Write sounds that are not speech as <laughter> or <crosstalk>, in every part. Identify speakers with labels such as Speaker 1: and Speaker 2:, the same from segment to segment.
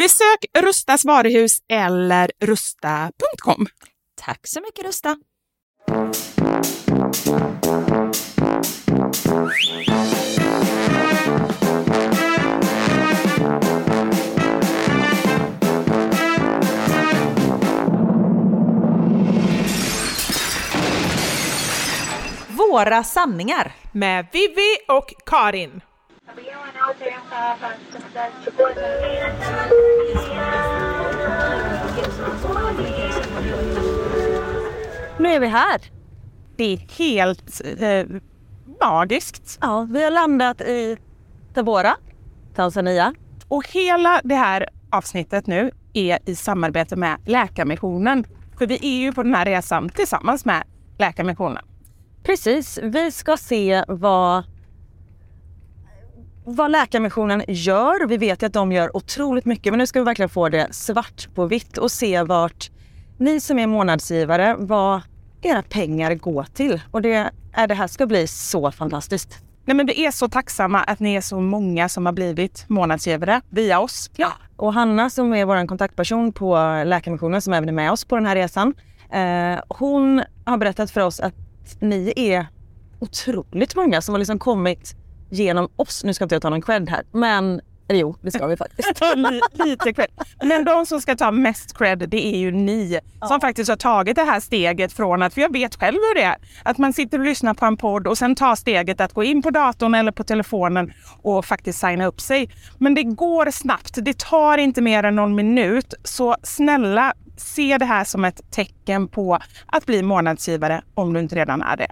Speaker 1: Besök Rustas varuhus eller rusta.com.
Speaker 2: Tack så mycket Rusta! Våra sanningar.
Speaker 3: med Vivi och Karin.
Speaker 4: Nu är vi här.
Speaker 1: Det är helt eh, magiskt.
Speaker 4: Ja, vi har landat i Tabora, Tanzania.
Speaker 1: Och hela det här avsnittet nu är i samarbete med Läkarmissionen. För vi är ju på den här resan tillsammans med Läkarmissionen.
Speaker 4: Precis, vi ska se vad, vad Läkarmissionen gör. Vi vet ju att de gör otroligt mycket men nu ska vi verkligen få det svart på vitt och se vart ni som är månadsgivare, vad era pengar går till. Och det, är, det här ska bli så fantastiskt.
Speaker 1: Nej, men vi är så tacksamma att ni är så många som har blivit månadsgivare via oss.
Speaker 4: Ja. Och Hanna som är vår kontaktperson på Läkarmissionen som även är med oss på den här resan. Eh, hon har berättat för oss att ni är otroligt många som har liksom kommit genom oss. Nu ska inte jag ta någon cred här, men eller jo, det ska vi faktiskt. <laughs>
Speaker 1: Li- Lite cred. Men de som ska ta mest cred, det är ju ni som faktiskt har tagit det här steget från att, för jag vet själv hur det är, att man sitter och lyssnar på en podd och sen tar steget att gå in på datorn eller på telefonen och faktiskt signa upp sig. Men det går snabbt, det tar inte mer än någon minut. Så snälla, se det här som ett tecken på att bli månadsgivare om du inte redan är det.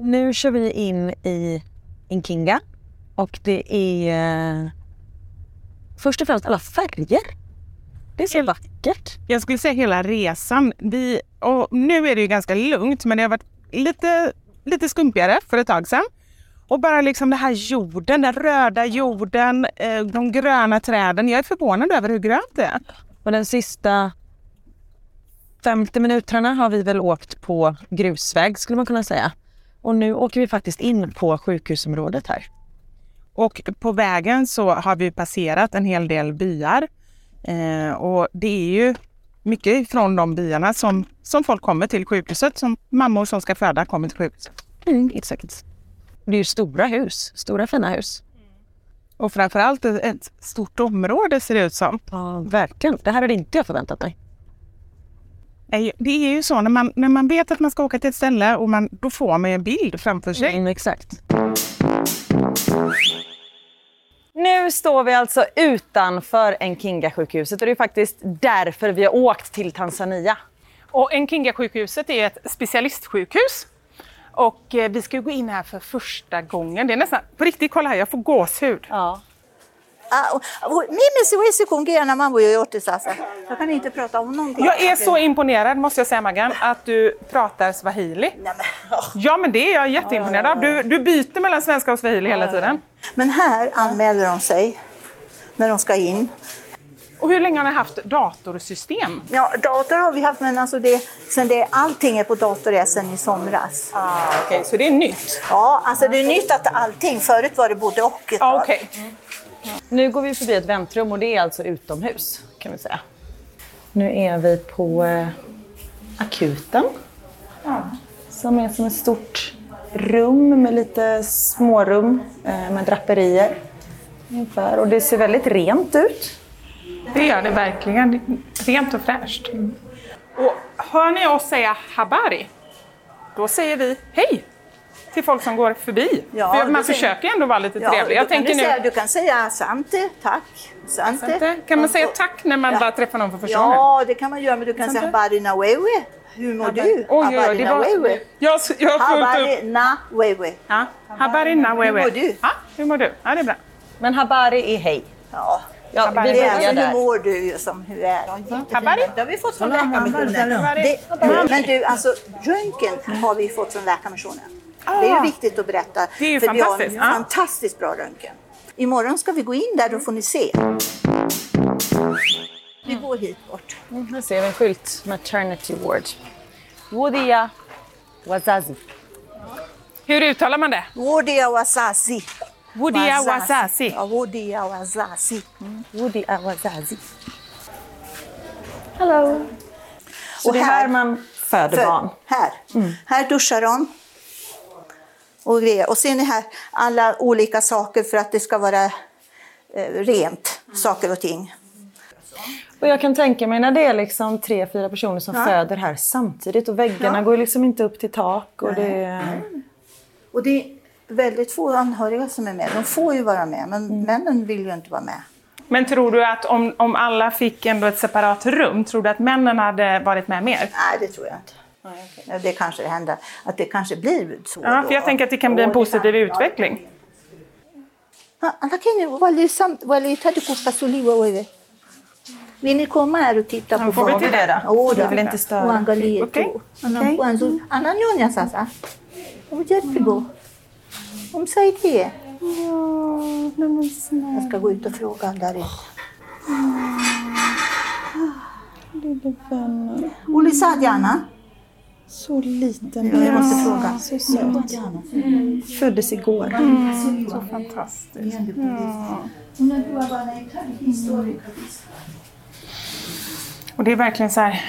Speaker 4: Nu kör vi in i Inkinga och det är eh, först och främst alla färger. Det är så vackert.
Speaker 1: Jag skulle säga hela resan. Vi, och nu är det ju ganska lugnt men det har varit lite, lite skumpigare för ett tag sedan. Och bara liksom den här jorden, den röda jorden, eh, de gröna träden. Jag är förvånad över hur grönt det är.
Speaker 4: Och den sista 50 minuterna har vi väl åkt på grusväg skulle man kunna säga. Och nu åker vi faktiskt in på sjukhusområdet här.
Speaker 1: Och på vägen så har vi passerat en hel del byar. Eh, och det är ju mycket från de byarna som, som folk kommer till sjukhuset, som mammor som ska föda kommer till sjukhuset.
Speaker 4: Mm, exakt. Det är ju stora hus, stora fina hus.
Speaker 1: Och framförallt ett, stort område ser det ut som.
Speaker 4: Ja, verkligen. Det här hade inte jag förväntat mig.
Speaker 1: Ju- Det är ju så när man, när man vet att man ska åka till ett ställe och man, då får man en bild framför sig.
Speaker 4: Mm, exakt.
Speaker 2: Nu står vi alltså utanför Nkinga-sjukhuset och det är faktiskt därför vi har åkt till Tanzania.
Speaker 1: Och Nkinga-sjukhuset är ett specialistsjukhus. Och eh, vi ska gå in här för första gången. Det är nästan, på riktigt, kolla här, jag får gåshud.
Speaker 2: Ja.
Speaker 5: Mimi siwezi kuongea na mambo yoyote sasa. Jag kan inte prata om någonting.
Speaker 1: Jag är så imponerad, måste jag säga Maggan, att du pratar swahili.
Speaker 5: Nej, men,
Speaker 1: Ja, men det är jag jätteimponerad av. Du, du byter mellan svenska och swahili hela tiden.
Speaker 5: men här anmäler de sig när de ska in.
Speaker 1: Och hur länge har ni haft datorsystem?
Speaker 5: Ja, dator har vi haft, men alltså det, sen det, allting är på dator är sen i somras.
Speaker 1: Ah, Okej, så det är nytt?
Speaker 5: Ja, alltså det är nytt att allting. Förut var det både och.
Speaker 1: Ah,
Speaker 5: tag.
Speaker 2: Nu går vi förbi ett väntrum och det är alltså utomhus kan vi säga. Nu är vi på eh, akuten. Som är som ett stort rum med lite smårum eh, med draperier. Ungefär. Och det ser väldigt rent ut.
Speaker 1: Det gör det verkligen. Rent och fräscht. Och hör ni oss säga habari, då säger vi hej till folk som går förbi.
Speaker 5: Ja,
Speaker 1: För man
Speaker 5: det
Speaker 1: försöker ändå vara lite
Speaker 5: Ja,
Speaker 1: trevlig. Jag
Speaker 5: då kan
Speaker 1: tänker
Speaker 5: du,
Speaker 1: nu,
Speaker 5: säga, du kan säga asante, tack. Asante.
Speaker 1: kan man säga tack när man
Speaker 5: Ja.
Speaker 1: bara träffar någon för första gången?
Speaker 5: Ja, det kan man göra, men du kan säga
Speaker 1: Asante.
Speaker 5: habari na wewe. Hur mår du?
Speaker 1: Oj, oj, oj, det var...
Speaker 5: wewe.
Speaker 1: Jag, jag har fullt upp.
Speaker 5: na wewe.
Speaker 1: Ja. Habari na wewe.
Speaker 5: Hur mår du?
Speaker 1: Ja, hur mår du? Ja, det är bra.
Speaker 2: Men habari är hej.
Speaker 5: Ja.
Speaker 2: Ja, vi
Speaker 5: Det är
Speaker 2: börjar
Speaker 5: alltså hur
Speaker 2: där.
Speaker 5: mår du ju som hur är.
Speaker 1: Habari?
Speaker 5: Det har vi fått från Läkarmissionen. Det, men du, alltså röntgen har vi fått från Läkarmissionen. Det är ju viktigt att berätta.
Speaker 1: Det är ju
Speaker 5: för vi har
Speaker 1: fantastiskt,
Speaker 5: en fantastiskt bra röntgen. Imorgon ska vi gå in där, då får ni se. Vi går hit bort.
Speaker 2: Mm, Här ser vi en skylt. Maternity ward. Wodia Wazazi.
Speaker 1: Hur uttalar man det?
Speaker 5: Wodia Wazazi.
Speaker 1: Wodia wazazi.
Speaker 5: Ja, Wodia Wazazi.
Speaker 2: Wodia Wazazi. Hello. Så
Speaker 5: Och
Speaker 2: det är
Speaker 5: här-
Speaker 2: här man föder
Speaker 5: För-
Speaker 2: barn.
Speaker 5: Här. Här duschar de. Och, grejer. och sen är här alla olika saker för att det ska vara eh, rent, saker och ting.
Speaker 2: Och jag kan tänka mig när det är liksom tre, fyra personer som
Speaker 5: Ja.
Speaker 2: föder här samtidigt och väggarna
Speaker 5: Ja.
Speaker 2: går liksom inte upp till tak. Och det är...
Speaker 5: Och det är väldigt få anhöriga som är med. De får ju vara med, men männen vill ju inte vara med.
Speaker 1: Men tror du att om, om alla fick ändå ett separat rum, tror du att männen hade varit med mer?
Speaker 5: Nej, det tror jag inte. Ja, Det kanske det händer, att det kanske blir så.
Speaker 1: Ja,
Speaker 5: då.
Speaker 1: för jag tänker att det kan bli en positiv utveckling.
Speaker 5: Ja. Vill ni komma här och titta på
Speaker 1: får vi titta då?
Speaker 5: Jo, då.
Speaker 2: Jag vill inte störa.
Speaker 1: Okej.
Speaker 5: tu. Anakuwa nzuri. Ananyonya sasa. Ujaribu. Umsaidie. Jag ska gå ut och fråga där ute. Ulisa jana?
Speaker 2: Så liten.
Speaker 5: Ja, jag måste fråga.
Speaker 2: Så söt. Föddes igår.
Speaker 1: Så fantastiskt. Och det är verkligen så här,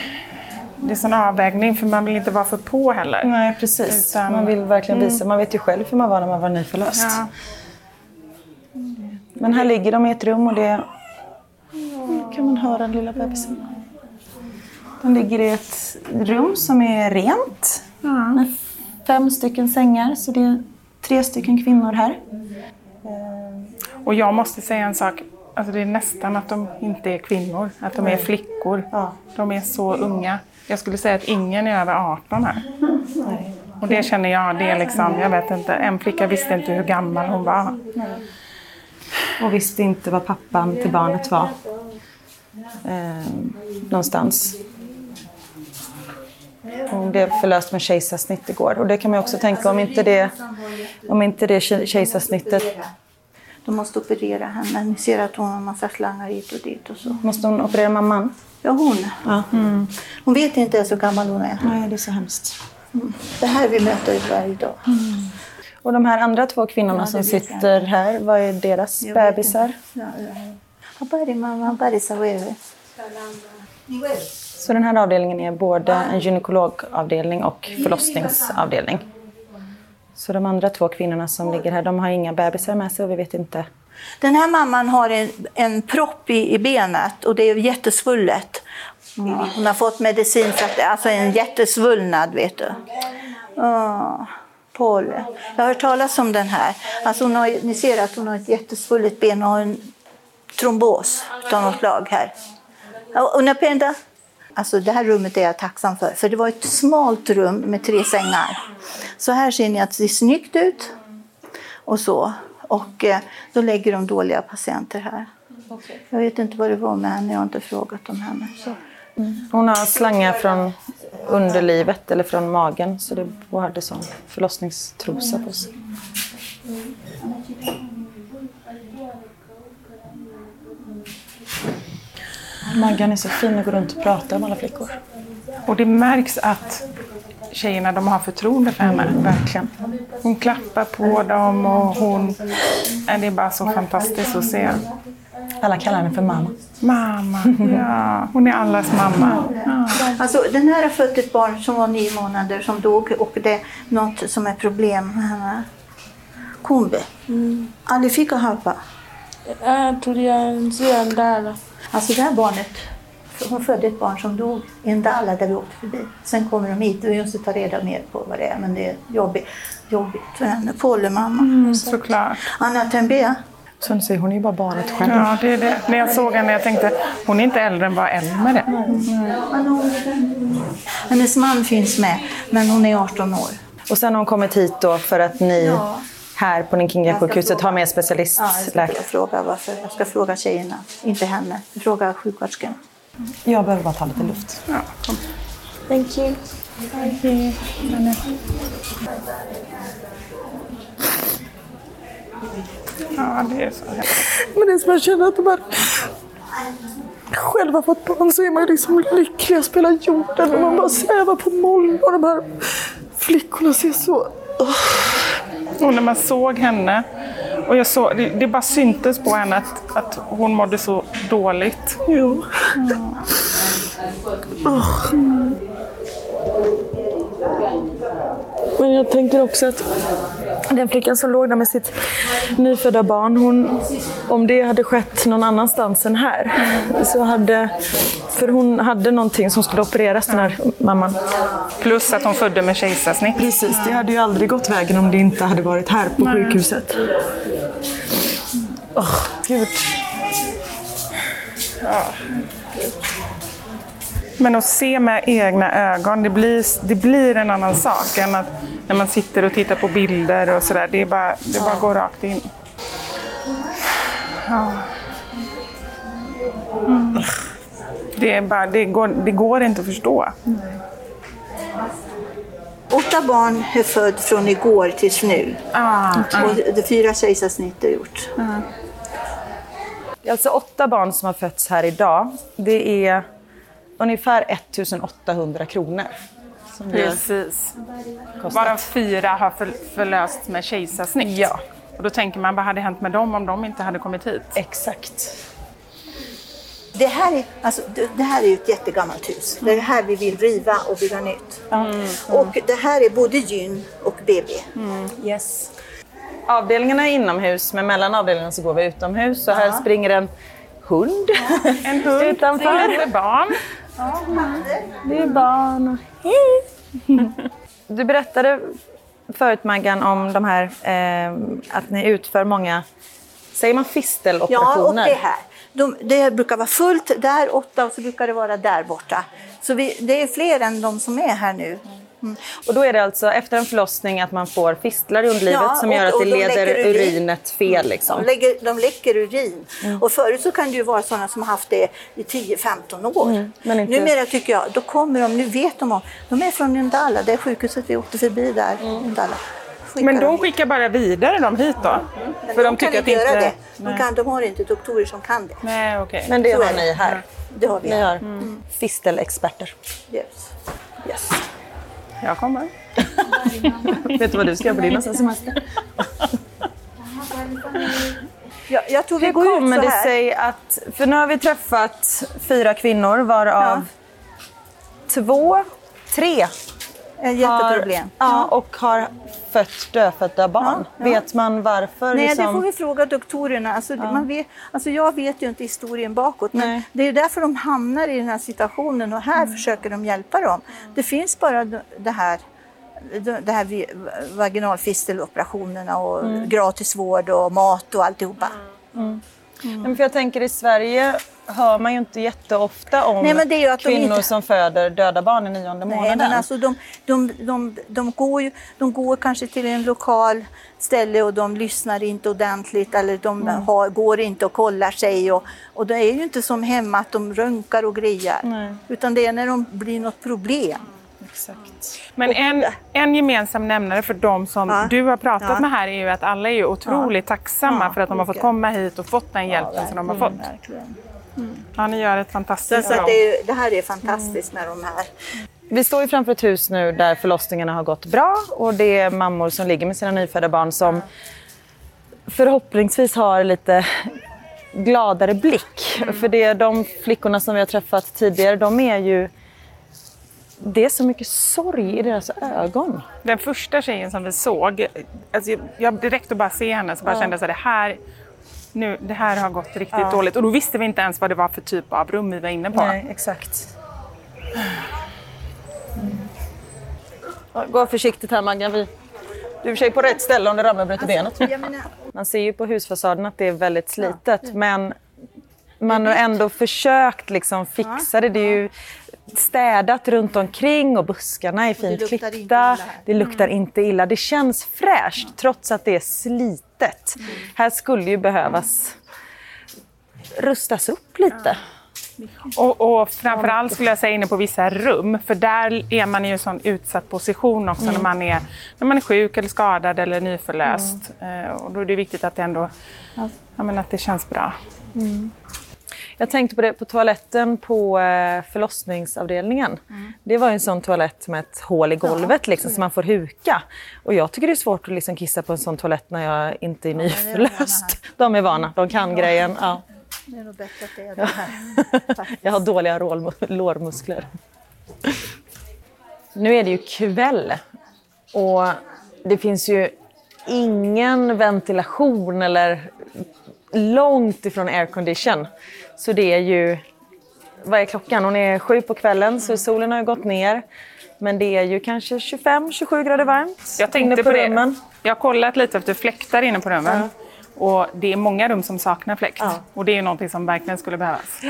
Speaker 1: det är sån avvägning för man vill inte vara för på heller.
Speaker 2: Nej, precis.
Speaker 1: Utan-
Speaker 2: Man vill verkligen visa. Man vet ju själv hur man var när man var nyförlöst.
Speaker 1: Ja.
Speaker 2: Men här ligger de i ett rum och det kan man höra den lilla bebisen. De ligger i ett rum som är rent med fem stycken sängar. Så det är tre stycken kvinnor här.
Speaker 1: Och jag måste säga en sak, alltså det är nästan att de inte är kvinnor, att de är flickor.
Speaker 2: Ja.
Speaker 1: De är så unga. Jag skulle säga att ingen är över 18 här. Och det känner jag, det är liksom, jag vet inte, en flicka visste inte hur gammal hon var.
Speaker 2: Och visste inte vad pappan till barnet var. Eh, någonstans. Hon blev förlöst med kejsarsnitt igår. Och det kan man också tänka om inte det, om inte det ke- kejsarsnittet
Speaker 5: De måste operera henne. Ni ser att hon har massa slangar hit och dit och så.
Speaker 2: Måste hon operera mamman?
Speaker 5: Ja, hon.
Speaker 2: Ja.
Speaker 5: Hon vet inte ens hur gammal hon är.
Speaker 2: Nej, det är så hemskt.
Speaker 5: Det här vi möter varje dag.
Speaker 2: Och de här andra två kvinnorna
Speaker 5: Ja,
Speaker 2: som sitter här, vad är deras
Speaker 5: Jag
Speaker 2: bebisar?
Speaker 5: Ja, ja. Habari mama, habari za wewe.
Speaker 2: Så den här avdelningen är både en gynekologavdelning och förlossningsavdelning. Så de andra två kvinnorna som ligger här, de har inga bebisar med sig och vi vet inte.
Speaker 5: Den här mamman har en, en propp i, i benet och det är jättesvullet. Hon har fått medicin för att det alltså en jättesvullnad, vet du. Paul. Jag har hört talas om den här. Alltså hon har, ni ser att hon har ett jättesvullet ben och har en trombos av något slag här. Ja, Unapenda. Alltså det här rummet är jag tacksam för, för det var ett smalt rum med tre sängar. Så här ser ni att det ser snyggt ut. Och så. Och eh, då lägger de dåliga patienter här. Jag vet inte vad det var med henne, jag har inte frågat om henne. Så.
Speaker 2: Hon har slangar från underlivet eller från magen så det hade sån förlossningstrosa på sig. Maggan är så fin att gå runt och prata med alla flickor.
Speaker 1: Och det märks att tjejerna de har förtroende för henne, verkligen. Hon klappar på dem och hon... Det är bara så fantastiskt att se.
Speaker 2: Alla kallar henne för mamma.
Speaker 1: Mamma, ja. Hon är allas mamma. Ja.
Speaker 5: Alltså, den här har fött ett barn som var nio månader som dog och det är något som är problem med henne. Kumbe. Alifika hapa.
Speaker 6: tulianzia Ndala.
Speaker 5: Alltså det här barnet, hon födde ett barn som dog i Ndala där vi åkte förbi. Sen kommer de hit och vi måste ta reda mer på vad det är men det är jobbigt, jobbigt för henne. Påle mamma.
Speaker 1: Mm, såklart.
Speaker 5: Anna Tembea.
Speaker 2: Hon säger, hon är ju bara barnet själv.
Speaker 1: Ja, det är det. När jag såg henne jag tänkte hon är inte äldre än vad Elmer är.
Speaker 5: Hennes man finns med men hon är 18 år.
Speaker 2: Och sen har hon kommit hit då för att ni
Speaker 5: Ja.
Speaker 2: Här på Ninkinga-sjukhuset har med
Speaker 5: Ja, jag ska
Speaker 2: specialistläkare.
Speaker 5: fråga varför. Jag ska fråga tjejerna, inte henne. Fråga sjuksköterskan.
Speaker 2: Jag behöver bara ta lite luft.
Speaker 1: Ja, kom.
Speaker 6: Thank you.
Speaker 1: ja det är så.
Speaker 6: Men det är som jag känner att de här själv har fått barn så är man ju liksom lycklig att spela jorden och man bara svävar på moln och de här flickorna ser så...
Speaker 1: Och när man såg henne, och jag såg, det, det bara syntes på henne att, att hon mådde så dåligt.
Speaker 6: Jo. Åh. Men jag tänker också att den flickan som låg där med sitt nyfödda barn, hon, om det hade skett någon annanstans än här, så hade, för hon hade någonting som skulle opereras den här mamman.
Speaker 1: Plus att hon födde med kejsarsnitt.
Speaker 6: Precis, det hade ju aldrig gått vägen om det inte hade varit här på sjukhuset. Åh, gud.
Speaker 1: Men att se med egna ögon, det blir, det blir en annan sak än att när man sitter och tittar på bilder och sådär. Det, är bara, det bara går rakt in. Ja. Mm. Det, är bara, det, går, det går inte att förstå.
Speaker 5: Åtta barn är född från igår tills nu.
Speaker 1: Ah,
Speaker 5: Och det fyra kejsarsnitt är gjort.
Speaker 2: Det är alltså åtta barn som har fötts här idag. Det är ungefär 1800 kronor.
Speaker 1: Precis. Varav fyra har för, förlösts med kejsarsnitt.
Speaker 2: Ja.
Speaker 1: Och då tänker man, vad hade hänt med dem om de inte hade kommit hit?
Speaker 2: Exakt.
Speaker 5: Det här, är, alltså, det, här är ju ett jättegammalt hus. Det är det här vi vill riva och bygga nytt. Och det här är både gyn och BB.
Speaker 2: Yes. Avdelningarna är inomhus, men mellan avdelningarna så går vi utomhus. Och här springer en hund
Speaker 1: En hund, <laughs>
Speaker 2: utanför.
Speaker 1: lite barn.
Speaker 2: Det är barn och hej! Du berättade förut Maggan om de här, eh, att ni utför många, säger man
Speaker 5: Ja, och
Speaker 2: fisteloperationer?
Speaker 5: det här. De, det brukar vara fullt där åtta och så brukar det vara där borta. Så vi, det är fler än de som är här nu.
Speaker 2: Och då är det alltså efter en förlossning att man får fistlar i underlivet
Speaker 5: Ja,
Speaker 2: som gör
Speaker 5: och-
Speaker 2: att det
Speaker 5: de
Speaker 2: leder
Speaker 5: urin.
Speaker 2: urinet fel. Liksom.
Speaker 5: De, lägger, de läcker urin. Och förut så kan det ju vara sådana som har haft det i 10-15 år.
Speaker 2: men inte-
Speaker 5: Numera tycker jag, då kommer de, nu vet de om, de är från Ndala, det är sjukhuset vi åkte förbi där. Ndala. Skickar
Speaker 1: Men
Speaker 5: de hit.
Speaker 1: skickar bara vidare dem hit då?
Speaker 5: Men
Speaker 1: För
Speaker 5: de,
Speaker 1: de
Speaker 5: kan
Speaker 1: tycker att
Speaker 5: inte göra
Speaker 1: inte...
Speaker 5: det. De, kan, de har inte doktorer som kan det.
Speaker 1: Nej, okej.
Speaker 2: Men det
Speaker 5: Så
Speaker 2: har ni här.
Speaker 5: Det har vi.
Speaker 2: Ni har
Speaker 5: Mm.
Speaker 2: fistelexperter.
Speaker 5: Yes.
Speaker 2: Yes.
Speaker 1: Jag kommer. <laughs>
Speaker 2: Vet du vad du ska göra på din nästa semester?
Speaker 5: Jag, jag tror vi
Speaker 2: Hur kommer det sig att, för nu har vi träffat fyra kvinnor varav två, tre
Speaker 5: Ett jätteproblem.
Speaker 2: Har, ja, och har fött dödfödda barn.
Speaker 5: Ja, ja.
Speaker 2: Vet man varför?
Speaker 5: Nej,
Speaker 2: liksom?
Speaker 5: det får vi fråga doktorerna. Alltså, man vet, alltså, jag vet ju inte historien bakåt, men
Speaker 2: Nej.
Speaker 5: det är därför de hamnar i den här situationen och här försöker de hjälpa dem. Det finns bara det här det här vaginalfisteloperationerna och
Speaker 2: Mm.
Speaker 5: gratis vård och mat och alltihopa.
Speaker 2: Mm. Men för jag tänker i Sverige hör man ju inte jätteofta om
Speaker 5: Nej,
Speaker 2: kvinnor
Speaker 5: inte-
Speaker 2: som föder döda barn i nionde
Speaker 5: Nej,
Speaker 2: månaden.
Speaker 5: men alltså de, de, de, de, går ju, de går kanske till en lokal ställe och de lyssnar inte ordentligt eller de
Speaker 2: Mm.
Speaker 5: har, går inte och kollar sig. Och, och det är ju inte som hemma att de röntgar och grejar.
Speaker 2: Nej.
Speaker 5: Utan det är när de blir något problem.
Speaker 2: Exakt.
Speaker 1: Men en, en gemensam nämnare för de som
Speaker 5: Ja.
Speaker 1: du har pratat
Speaker 5: Ja.
Speaker 1: med här är ju att alla är ju otroligt tacksamma
Speaker 5: Ja,
Speaker 1: för att de har fått komma hit och fått den hjälpen som de har fått.
Speaker 5: Verkligen.
Speaker 1: Ja, ni gör ett fantastiskt
Speaker 5: så
Speaker 1: jobb.
Speaker 5: det, är, det här är fantastiskt med de här.
Speaker 2: Vi står ju framför ett hus nu där förlossningarna har gått bra och det är mammor som ligger med sina nyfödda barn som förhoppningsvis har lite gladare blick. För det, de flickorna som vi har träffat tidigare, de är ju... Det är så mycket sorg i deras ögon.
Speaker 1: Den första tjejen som vi såg, alltså jag, jag direkt att bara se henne så bara
Speaker 2: Ja.
Speaker 1: kände jag så här, det här, nu, det här har gått riktigt
Speaker 2: Ja.
Speaker 1: dåligt. Och då visste vi inte ens vad det var för typ av rum vi var inne på.
Speaker 2: Nej, exakt. Ja, Gå försiktigt här Maggan. Vi... Du är sig på rätt ställe om det ramlar och bryter benet.
Speaker 5: Menar,
Speaker 2: Man ser ju på husfasaden att det är väldigt slitet men man har ändå försökt liksom fixa det. Det är ju städat runt omkring och buskarna är fint
Speaker 5: det
Speaker 2: klippta. Det luktar inte illa. Det känns fräscht trots att det är slitet. Här skulle ju behövas rustas upp lite.
Speaker 1: Och, och framförallt skulle jag säga inne på vissa rum, för där är man i en sån utsatt position också
Speaker 2: Mm.
Speaker 1: när, man är, när man är sjuk eller skadad eller nyförlöst.
Speaker 2: Mm.
Speaker 1: Eh, och då är det viktigt att det ändå ja, men att det känns bra.
Speaker 2: Jag tänkte på det på toaletten på eh, förlossningsavdelningen. Det var ju en sån toalett med ett hål i golvet liksom, så man får huka. Och jag tycker det är svårt att liksom kissa på en sån toalett när jag inte är nyförlöst. De är vana, de kan grejen. Ja.
Speaker 5: det är nog bättre att det är <laughs> det här.
Speaker 2: Jag har dåliga lårmuskler. Nu är det ju kväll och det finns ju ingen ventilation eller långt ifrån aircondition. Så det är ju, vad är klockan? Hon är sju på kvällen så solen har ju gått ner. Men det är ju kanske 25-27 grader varmt
Speaker 1: Jag
Speaker 2: inne
Speaker 1: tänkte
Speaker 2: på
Speaker 1: på det.
Speaker 2: rummen.
Speaker 1: Jag har kollat lite efter fläktar inne på rummen. Och det är många rum som saknar fläkt.
Speaker 2: Ja.
Speaker 1: Och det är ju någonting som verkligen skulle behövas.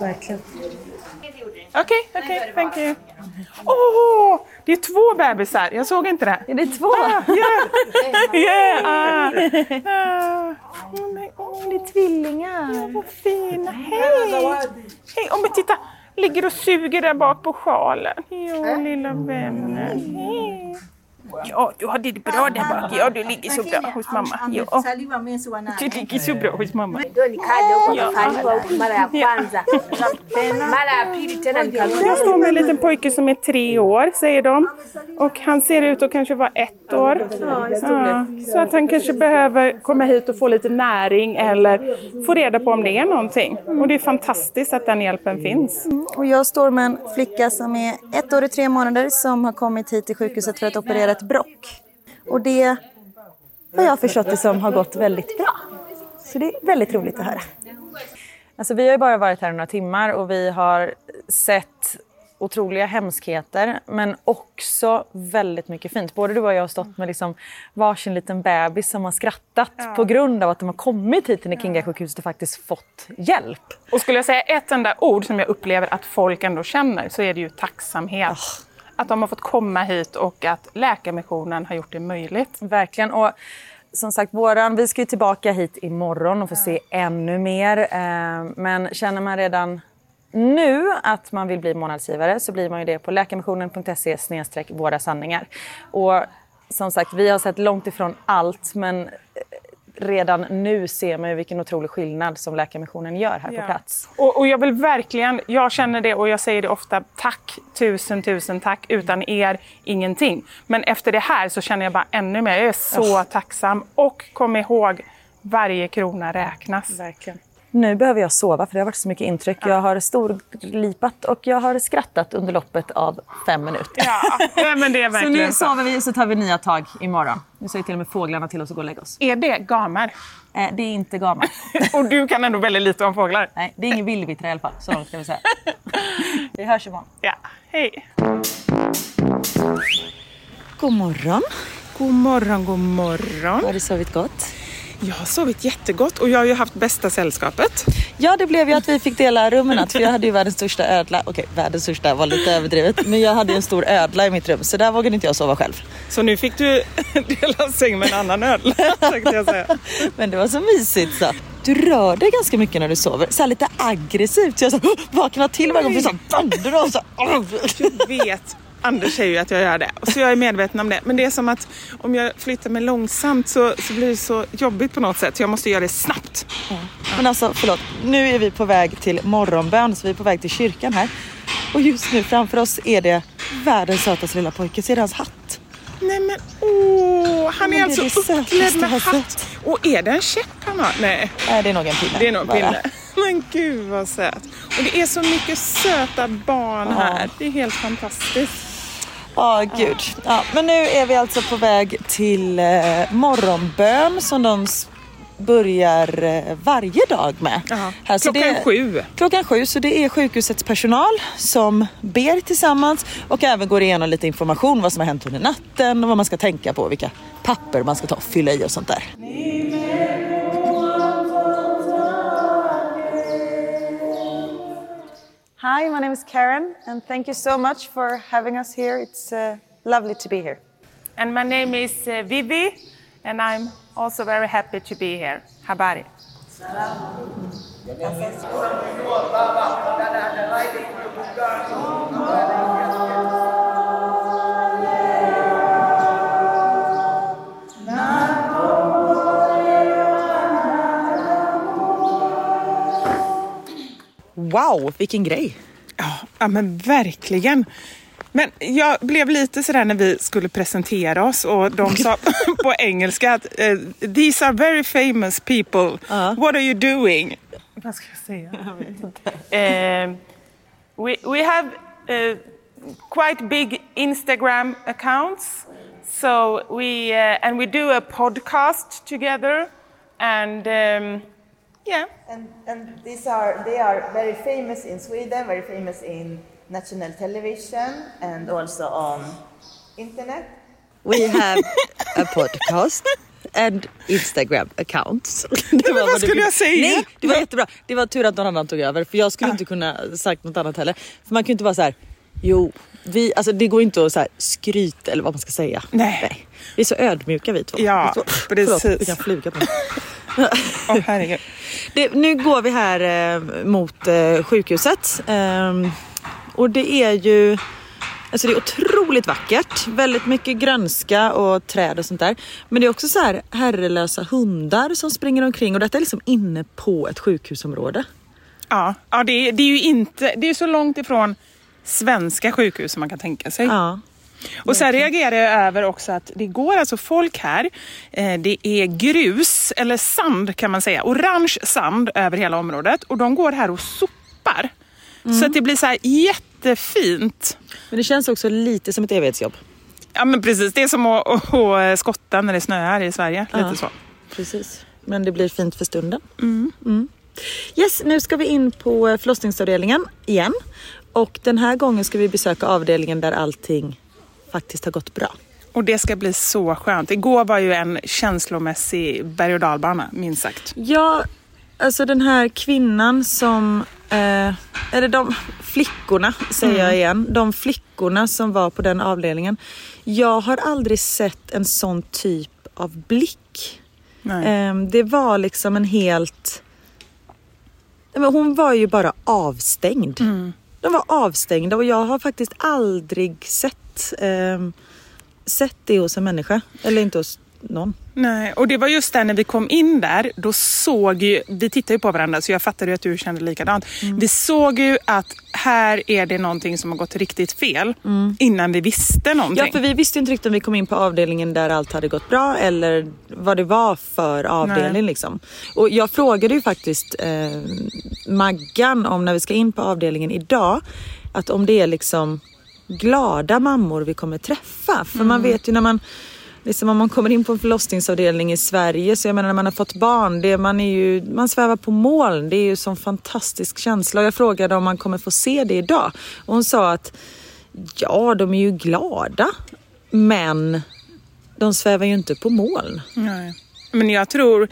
Speaker 2: Verkligen.
Speaker 1: Okej, okej, thank you. Åh, det är två bebisar. Jag såg inte det.
Speaker 2: Är det två?
Speaker 1: Ah, yeah. <laughs> yeah. Ah. <laughs> Ah. Nej, åh,
Speaker 2: Det är tvillingar.
Speaker 1: vad fina. Hej! Hej, oh, men titta! Ligger och suger där bak på sjalen. Ja, lilla vännen. Hej. Ja, du har det bra där bak. Ja, du ligger så bra hos mamma. Ja, du ligger så bra hos mamma.
Speaker 7: Ndio nikaja huko kafanywa huku mara ya kwanza, mara ya pili tena nikarudi.
Speaker 1: Där står med en liten pojke som är tre år, säger de. Och han ser ut att kanske vara ett år. Ja, så att han kanske behöver komma hit och få lite näring eller få reda på om det är någonting. Och det är fantastiskt att den hjälpen finns.
Speaker 2: Och jag står med en flicka som är ett år och tre månader som har kommit hit till sjukhuset för att operera ett brock. Och det har jag förstått det som har gått väldigt bra. Så det är väldigt roligt att höra. Alltså vi har ju bara varit här några timmar och vi har sett otroliga hemskheter men också väldigt mycket fint. Både du och jag har stått med liksom varsin liten bebis som har skrattat på grund av att de har kommit hit till Nikinga-sjukhuset och faktiskt fått hjälp.
Speaker 1: Och skulle jag säga ett enda ord som jag upplever att folk ändå känner så är det ju tacksamhet. Att de har fått komma hit och att Läkarmissionen har gjort det möjligt.
Speaker 2: Verkligen. Och som sagt, våran, vi ska ju tillbaka hit imorgon och få se ännu mer. Eh, Men känner man redan nu att man vill bli månadsgivare så blir man ju det på läkarmissionen.se våra sanningar. Och som sagt, vi har sett långt ifrån allt men redan nu ser man ju vilken otrolig skillnad som Läkarmissionen gör här
Speaker 1: Ja.
Speaker 2: på plats.
Speaker 1: Och, och jag vill verkligen, jag känner det och jag säger det ofta, tack, tusen, tusen tack. Utan er, ingenting. Men efter det här så känner jag bara ännu mer, jag är så tacksam. Och kom ihåg, varje krona räknas.
Speaker 2: Verkligen. Nu behöver jag sova för det har varit så mycket intryck. Jag har storlipat och jag har skrattat under loppet av fem minuter.
Speaker 1: Ja, <laughs> men det är
Speaker 2: Så
Speaker 1: verkligen
Speaker 2: nu
Speaker 1: så.
Speaker 2: sover vi så tar vi nya tag imorgon. Nu säger till och med fåglarna till oss att gå och lägga oss.
Speaker 1: Är det gamer?
Speaker 2: Eh, det är inte gammalt. <laughs>
Speaker 1: Och du kan ändå väldigt lite om fåglar.
Speaker 2: Nej, det är ingen villvittra i alla fall. Så långt ska vi säga. <laughs> Vi hörs imorgon.
Speaker 1: Ja, hej.
Speaker 2: God morgon.
Speaker 1: God morgon, god morgon.
Speaker 2: Har du sovit gott?
Speaker 1: Jag har sovit jättegott och jag har ju haft bästa sällskapet.
Speaker 2: Ja, det blev ju att vi fick dela rum i natt för jag hade ju världens största ödla. Okej, världens största var lite överdrivet. Men jag hade ju en stor ödla i mitt rum så där vågade inte jag sova själv.
Speaker 1: Så nu fick du <laughs> dela säng med en annan ödla <laughs> tänkte jag säga.
Speaker 2: Men det var så mysigt så. Du rör dig ganska mycket när du sover. Så lite aggressivt. Så jag så vaknar till varje gång. Blir så vandrar och så
Speaker 1: Jag vet. Anders säger ju att jag gör det, så jag är medveten om det. Men det är som att om jag flyttar mig långsamt så, så blir det så jobbigt på något sätt. Jag måste göra det snabbt.
Speaker 2: Men alltså förlåt, nu är vi på väg till morgonbön så vi är på väg till kyrkan här. Och just nu framför oss är det världens sötaste lilla pojke. Ser du hans hatt?
Speaker 1: Nej men åh, han
Speaker 2: men
Speaker 1: är alltså uppklädd med hatt. Och är det en käpp han har? Nej,
Speaker 2: Nej, det är nog en pinne.
Speaker 1: det är nog en pinne. <laughs> Men gud vad söt. Och det är så mycket söta barn här. Det är helt fantastiskt.
Speaker 2: Ja, gud. Ja, men nu är vi alltså på väg till eh, morgonbön som de börjar eh, varje dag med.
Speaker 1: Jaha.
Speaker 2: Här, så
Speaker 1: Klockan
Speaker 2: det,
Speaker 1: sju.
Speaker 2: Klockan sju, så det är sjukhusets personal som ber tillsammans och även går igenom lite information vad som har hänt under natten och vad man ska tänka på, vilka papper man ska ta och fylla i och sånt där. Hi, my name is Karen and thank you so much for having us here. It's uh, lovely to be here.
Speaker 3: And my name is uh, Vivi, and I'm also very happy to be here. Habari.
Speaker 2: Wow, vilken grej!
Speaker 1: Ja, ja men verkligen. Men jag blev lite sådär när vi skulle presentera oss och de sa <laughs> på engelska att eh, these are very famous people. What are you doing?
Speaker 3: Vad ska jag säga? um, <laughs> we, we have uh, quite big Instagram accounts. So we, uh, and we do a podcast together. And um, yeah,
Speaker 8: And, and these are they are very famous in Sweden, very famous in national television, and also on internet.
Speaker 2: We have a podcast and Instagram accounts. <laughs> Det
Speaker 1: vad
Speaker 2: du
Speaker 1: skulle jag säga?
Speaker 2: Nej, det var jättebra. Det var tur att någon annan tog över för jag skulle inte kunna sagt något annat heller. För man kan ju inte vara så här, jo, vi, alltså det går inte att så här skryta eller vad man ska säga.
Speaker 1: Nej.
Speaker 2: Vi är så ödmjuka vi två.
Speaker 1: Ja,
Speaker 2: Vi två-
Speaker 1: precis.
Speaker 2: Förlåt, vilken fluga på mig.
Speaker 1: Herregud.
Speaker 2: Det, nu går vi här eh, mot eh, sjukhuset. Ehm, och det är ju alltså det är otroligt vackert. Väldigt mycket grönska och träd och sånt där. Men det är också så här herrelösa hundar som springer omkring och detta är liksom inne på ett sjukhusområde.
Speaker 1: Ja, ja det, är, det är ju inte, det är så långt ifrån svenska sjukhus som man kan tänka sig.
Speaker 2: Ja.
Speaker 1: Och sen reagerar jag över också att det går alltså folk här. Eh, det är grus, eller sand kan man säga, orange sand över hela området. Och de går här och sopar. Så att det blir så här jättefint.
Speaker 2: Men det känns också lite som ett evighetsjobb.
Speaker 1: Ja men precis, det är som att, att, att skotta när det snöar i Sverige. Lite
Speaker 2: Ja.
Speaker 1: så.
Speaker 2: Precis. Men det blir fint för stunden. Mm. Yes, nu ska vi in på förlossningsavdelningen igen. Och den här gången ska vi besöka avdelningen där allting faktiskt har gått bra.
Speaker 1: Och det ska bli så skönt. Igår var ju en känslomässig berg och dalbana, minst sagt.
Speaker 2: Ja, alltså den här kvinnan som, eh, eller de flickorna säger jag igen, de flickorna som var på den avdelningen. Jag har aldrig sett en sån typ av blick.
Speaker 1: Nej.
Speaker 2: Eh, det var liksom en helt, hon var ju bara avstängd. De var avstängda och jag har faktiskt aldrig sett, eh, sett det hos en människa. Eller inte hos någon.
Speaker 1: Nej, och det var just där när vi kom in där, då såg ju, vi tittade ju på varandra så jag fattade ju att du kände likadant. Vi såg ju att här är det någonting som har gått riktigt fel innan vi visste någonting.
Speaker 2: Ja, för vi visste inte riktigt om vi kom in på avdelningen där allt hade gått bra eller vad det var för avdelning.
Speaker 1: Nej.
Speaker 2: Liksom. Och jag frågade ju faktiskt eh, Maggan om när vi ska in på avdelningen idag, att om det är liksom glada mammor vi kommer träffa. För man vet ju när man Liksom om man kommer in på en förlossningsavdelning i Sverige, så jag menar när man har fått barn, det, man, är ju, man svävar på moln. Det är ju en sån fantastisk känsla. Och jag frågade om man kommer få se det idag. Och hon sa att ja, de är ju glada.
Speaker 9: Men de svävar ju inte på moln.
Speaker 1: Nej. Men jag tror,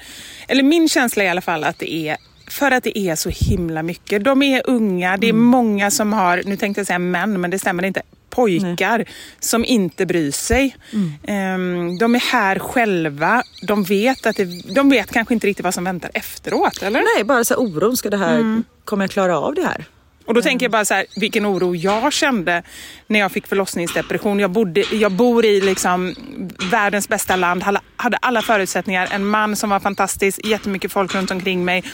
Speaker 1: eller min känsla i alla fall att det är för att det är så himla mycket. De är unga, det är
Speaker 9: Mm.
Speaker 1: många som har, nu tänkte jag säga män, men det stämmer inte, pojkar som inte bryr sig.
Speaker 9: Mm.
Speaker 1: Ehm, de är här själva, de vet, att det, de vet kanske inte riktigt vad som väntar efteråt, eller?
Speaker 9: Nej, bara så här oron. Ska det här,
Speaker 1: Mm.
Speaker 9: Kommer jag klara av det här?
Speaker 1: Och då tänker jag bara så här, vilken oro jag kände när jag fick förlossningsdepression. Jag, bodde, jag bor i liksom världens bästa land, hade alla förutsättningar. En man som var fantastisk, jättemycket folk runt omkring mig.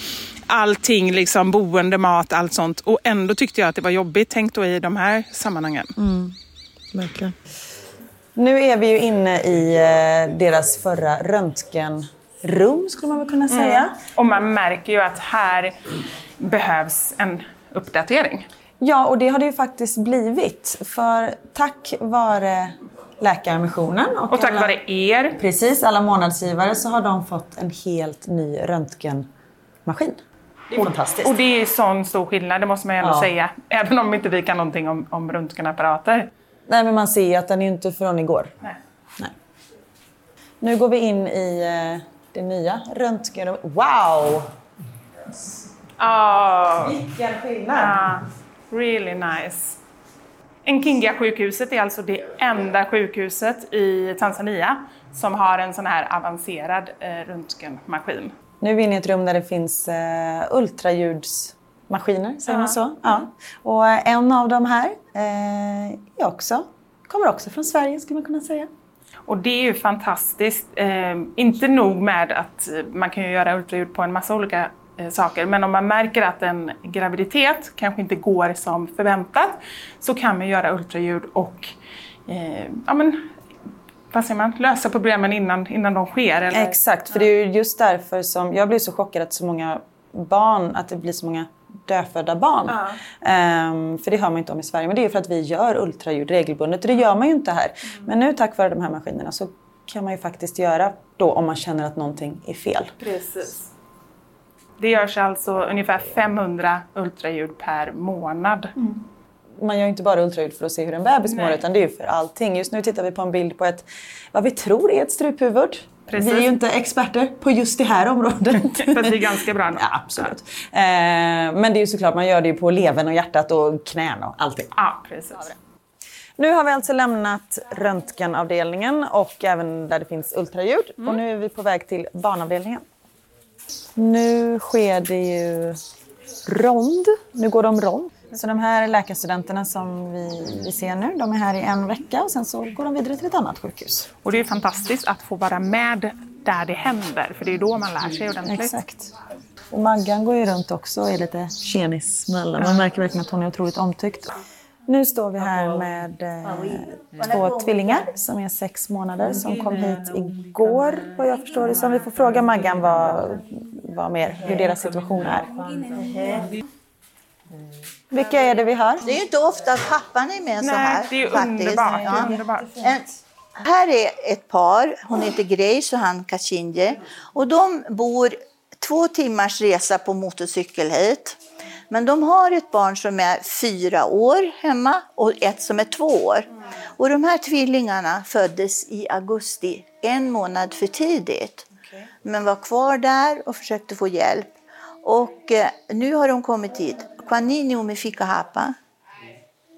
Speaker 1: Allting, liksom boende, mat, allt sånt. Och ändå tyckte jag att det var jobbigt. Tänk då i de här sammanhangen.
Speaker 9: Mm. Verkligen.
Speaker 2: Nu är vi ju inne i eh, deras förra röntgenrum skulle man väl kunna säga.
Speaker 1: Mm. Och man märker ju att här behövs en uppdatering.
Speaker 2: Ja, och det har det ju faktiskt blivit. För tack vare Läkarmissionen och,
Speaker 1: Och tack
Speaker 2: alla,
Speaker 1: vare er.
Speaker 2: Precis, alla månadsgivare så har de fått en helt ny röntgenmaskin. Det är fantastiskt.
Speaker 1: Och det är sån stor skillnad, det måste man ju ändå
Speaker 2: Ja.
Speaker 1: säga. Även om inte vi kan någonting om, om röntgenapparater.
Speaker 2: Nej, men man ser ju att den är inte från igår.
Speaker 1: Nej.
Speaker 2: Nej. Nu går vi in i eh, det nya röntgenrummet. Wow!
Speaker 1: Oh.
Speaker 2: Vilken skillnad!
Speaker 1: Ja, really nice. Nkinga-sjukhuset är alltså det enda sjukhuset i Tanzania som har en sån här avancerad eh, röntgenmaskin.
Speaker 2: Nu är vi inne i ett rum där det finns eh, ultraljudsmaskiner, säger
Speaker 1: Ja.
Speaker 2: man så? Ja. Och eh, en av de här eh, är också, kommer också från Sverige, skulle man kunna säga.
Speaker 1: Och det är ju fantastiskt. Eh, inte nog med att eh, man kan göra ultraljud på en massa olika eh, saker, men om man märker att en graviditet kanske inte går som förväntat så kan man göra ultraljud och eh, ja, men, vad säger man? lösa problemen innan, innan de sker. Eller?
Speaker 2: Exakt, för det är ju just därför som jag blir så chockad att så många barn, att det blir så många dödfödda barn. Ehm, för det hör man inte om i Sverige. Men det är ju för att vi gör ultraljud regelbundet och det gör man ju inte här. Men nu tack vare de här maskinerna så kan man ju faktiskt göra då om man känner att någonting är fel.
Speaker 1: Precis. Det görs alltså ungefär 500 ultraljud per månad.
Speaker 2: Man gör ju inte bara ultraljud för att se hur en bebis mår utan det är ju för allting. Just nu tittar vi på en bild på ett, vad vi tror är ett struphuvud.
Speaker 1: Precis.
Speaker 2: Vi är ju inte experter på just det här området. <laughs>
Speaker 1: Fast det är ganska bra ändå. <laughs>
Speaker 2: Ja, absolut. Eh, men det är ju såklart, man gör det ju på levern och hjärtat och knäna och allting.
Speaker 1: Ja, precis.
Speaker 2: Nu har vi alltså lämnat röntgenavdelningen och även där det finns ultraljud. Och nu är vi på väg till barnavdelningen. Nu sker det ju rond. Nu går de rond. Så de här läkarstudenterna som vi, vi ser nu, de är här i en vecka och sen så går de vidare till ett annat sjukhus.
Speaker 1: Och det är fantastiskt att få vara med där det händer, för det är då man lär sig ordentligt.
Speaker 2: Exakt. Och Maggan går ju runt också och är lite tjenis med alla. Man märker verkligen att hon är otroligt omtyckt. Nu står vi här med eh, två tvillingar som är sex månader som kom hit igår vad jag förstår det som. Vi får fråga Maggan vad, vad mer, hur deras situation är. Vilka är det vi har?
Speaker 5: Det är ju inte ofta att pappan är med så
Speaker 1: Nej,
Speaker 5: här.
Speaker 1: det är
Speaker 5: faktiskt.
Speaker 1: underbart.
Speaker 5: Ja.
Speaker 1: underbart.
Speaker 5: En, här är ett par, hon heter Grace och han Kachinje. Och de bor två timmars resa på motorcykel hit. Men de har ett barn som är fyra år hemma och ett som är två år. Och de här tvillingarna föddes i augusti, en månad för tidigt. Men var kvar där och försökte få hjälp. Och eh, nu har de kommit hit. Kwa nini umefika hapa?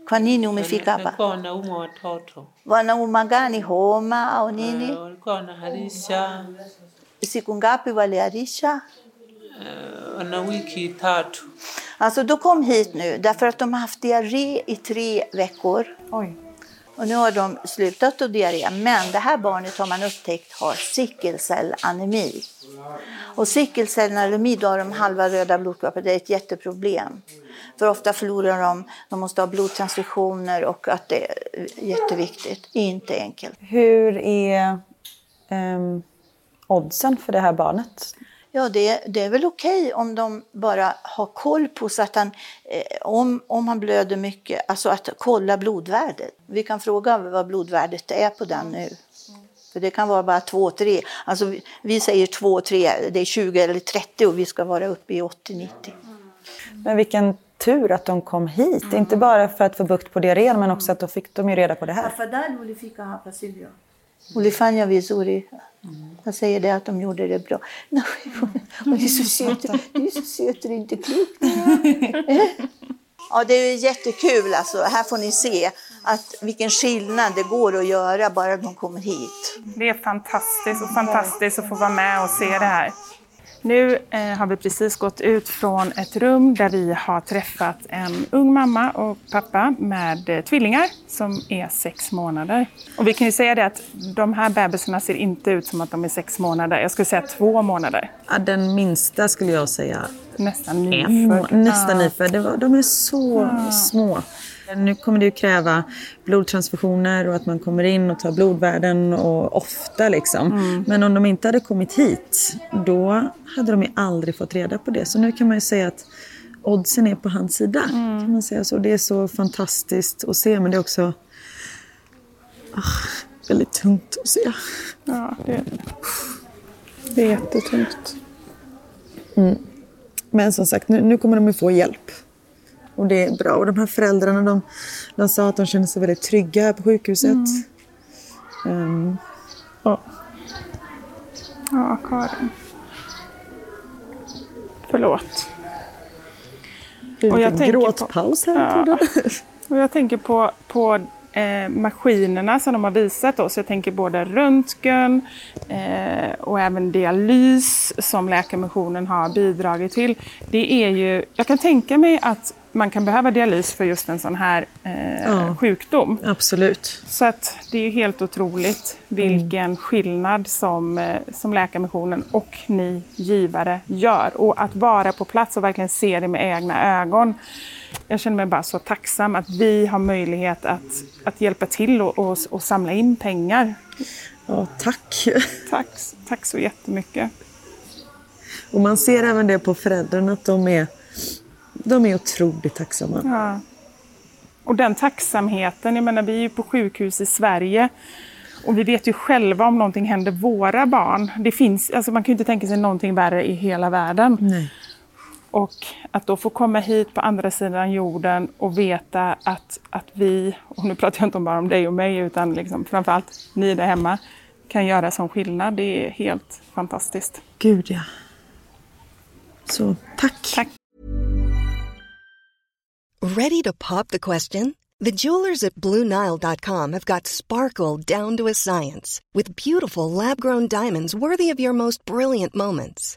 Speaker 5: Kwa nini umefika hapa?
Speaker 10: Walikuwa wanaumwa watoto,
Speaker 5: Wanauma gani? Homa au nini?
Speaker 10: Eh, walikuwa wanaharisha,
Speaker 5: Siku ngapi waliharisha?
Speaker 10: eh, wana wiki tatu.
Speaker 5: Alltså, de kom hit nu därför att de har haft diarré i tre veckor.
Speaker 2: Oj.
Speaker 5: Och nu har de slutat att diarré. Men det här barnet har man upptäckt har sickelcellanemi. Och sickelcellanemi, då har de halva röda blodkroppar. Det är ett jätteproblem. För ofta förlorar de, de måste ha blodtransfusioner och att det är jätteviktigt. Inte enkelt.
Speaker 2: Hur är um, oddsen för det här barnet?
Speaker 5: Ja, det, det är väl okej om de bara har koll på så att han, eh, om, om han blöder mycket, alltså att kolla blodvärdet. Vi kan fråga vad blodvärdet är på den nu. För det kan vara bara 2-3. Alltså vi, vi säger 2-3, det är 20 eller 30 och vi ska vara uppe i 80-90.
Speaker 2: Men vilken
Speaker 4: tur att de kom hit. Inte bara för att få bukt på diarrén men också att då fick de ju reda på det här.
Speaker 5: Ulifanya vizuri. Jag säger det att de gjorde det bra. <laughs> Nej, hon är så söt. Du är så söt, det är inte klokt. <laughs> Ja, det är jättekul alltså. Här får ni se att vilken skillnad det går att göra bara de kommer hit.
Speaker 1: Det är fantastiskt och fantastiskt att få vara med och se det här. Nu eh, har vi precis gått ut från ett rum där vi har träffat en ung mamma och pappa med eh, tvillingar som är sex månader. Och vi kan ju säga det att de här bebisarna ser inte ut som att de är sex månader. Jag skulle säga två månader.
Speaker 4: Ja, den minsta skulle jag säga
Speaker 1: Nästan nyfödd.
Speaker 4: nästan nyfödd. De är så
Speaker 1: Ja.
Speaker 4: små. Nu kommer det ju kräva blodtransfusioner och att man kommer in och tar blodvärden och ofta liksom.
Speaker 1: Mm.
Speaker 4: Men om de inte hade kommit hit, då hade de ju aldrig fått reda på det. Så nu kan man ju säga att oddsen är på hans sida.
Speaker 1: Mm.
Speaker 4: Kan man säga så. Det är så fantastiskt att se, men det är också ah, väldigt tungt att se.
Speaker 1: Ja, det, det är jättetungt.
Speaker 4: Mm. Men som sagt, nu, nu kommer de ju få hjälp. Och det är bra. Och de här föräldrarna, de, de sa att de kände sig väldigt trygga här på sjukhuset. Ehm, ja.
Speaker 1: Ja, Karin. Förlåt.
Speaker 4: Det
Speaker 1: Och
Speaker 4: är
Speaker 1: jag
Speaker 4: en
Speaker 1: tänker på-
Speaker 4: gråtpaus här.
Speaker 1: Ja. Och jag tänker på, på eh, maskinerna som de har visat oss. Jag tänker både röntgen eh, och även dialys som Läkarmissionen har bidragit till. Det är ju, jag kan tänka mig att man kan behöva dialys för just en sån här eh,
Speaker 4: Ja.
Speaker 1: sjukdom.
Speaker 4: Absolut.
Speaker 1: Så att det är helt otroligt vilken skillnad som, eh, som Läkarmissionen och ni givare gör. Och att vara på plats och verkligen se det med egna ögon. Jag känner mig bara så tacksam att vi har möjlighet att, att hjälpa till och, och, och samla in pengar.
Speaker 4: Ja, tack.
Speaker 1: Tack, tack så jättemycket.
Speaker 4: Och man ser även det på föräldrarna att de är, de är otroligt tacksamma.
Speaker 1: Ja. Och den tacksamheten, jag menar vi är ju på sjukhus i Sverige och vi vet ju själva om någonting händer våra barn. Det finns, alltså man kan ju inte tänka sig någonting värre i hela världen.
Speaker 4: Nej.
Speaker 1: Och att då få komma hit på andra sidan jorden och veta att, att vi, och nu pratar jag inte bara om dig och mig utan liksom framförallt ni där hemma, kan göra som skillnad. Det är helt fantastiskt.
Speaker 4: Gud ja. Så tack.
Speaker 1: Tack.
Speaker 11: Ready to pop the question? The jewelers at BlueNile.com have got sparkle down to a science with beautiful lab grown diamonds worthy of your most brilliant moments.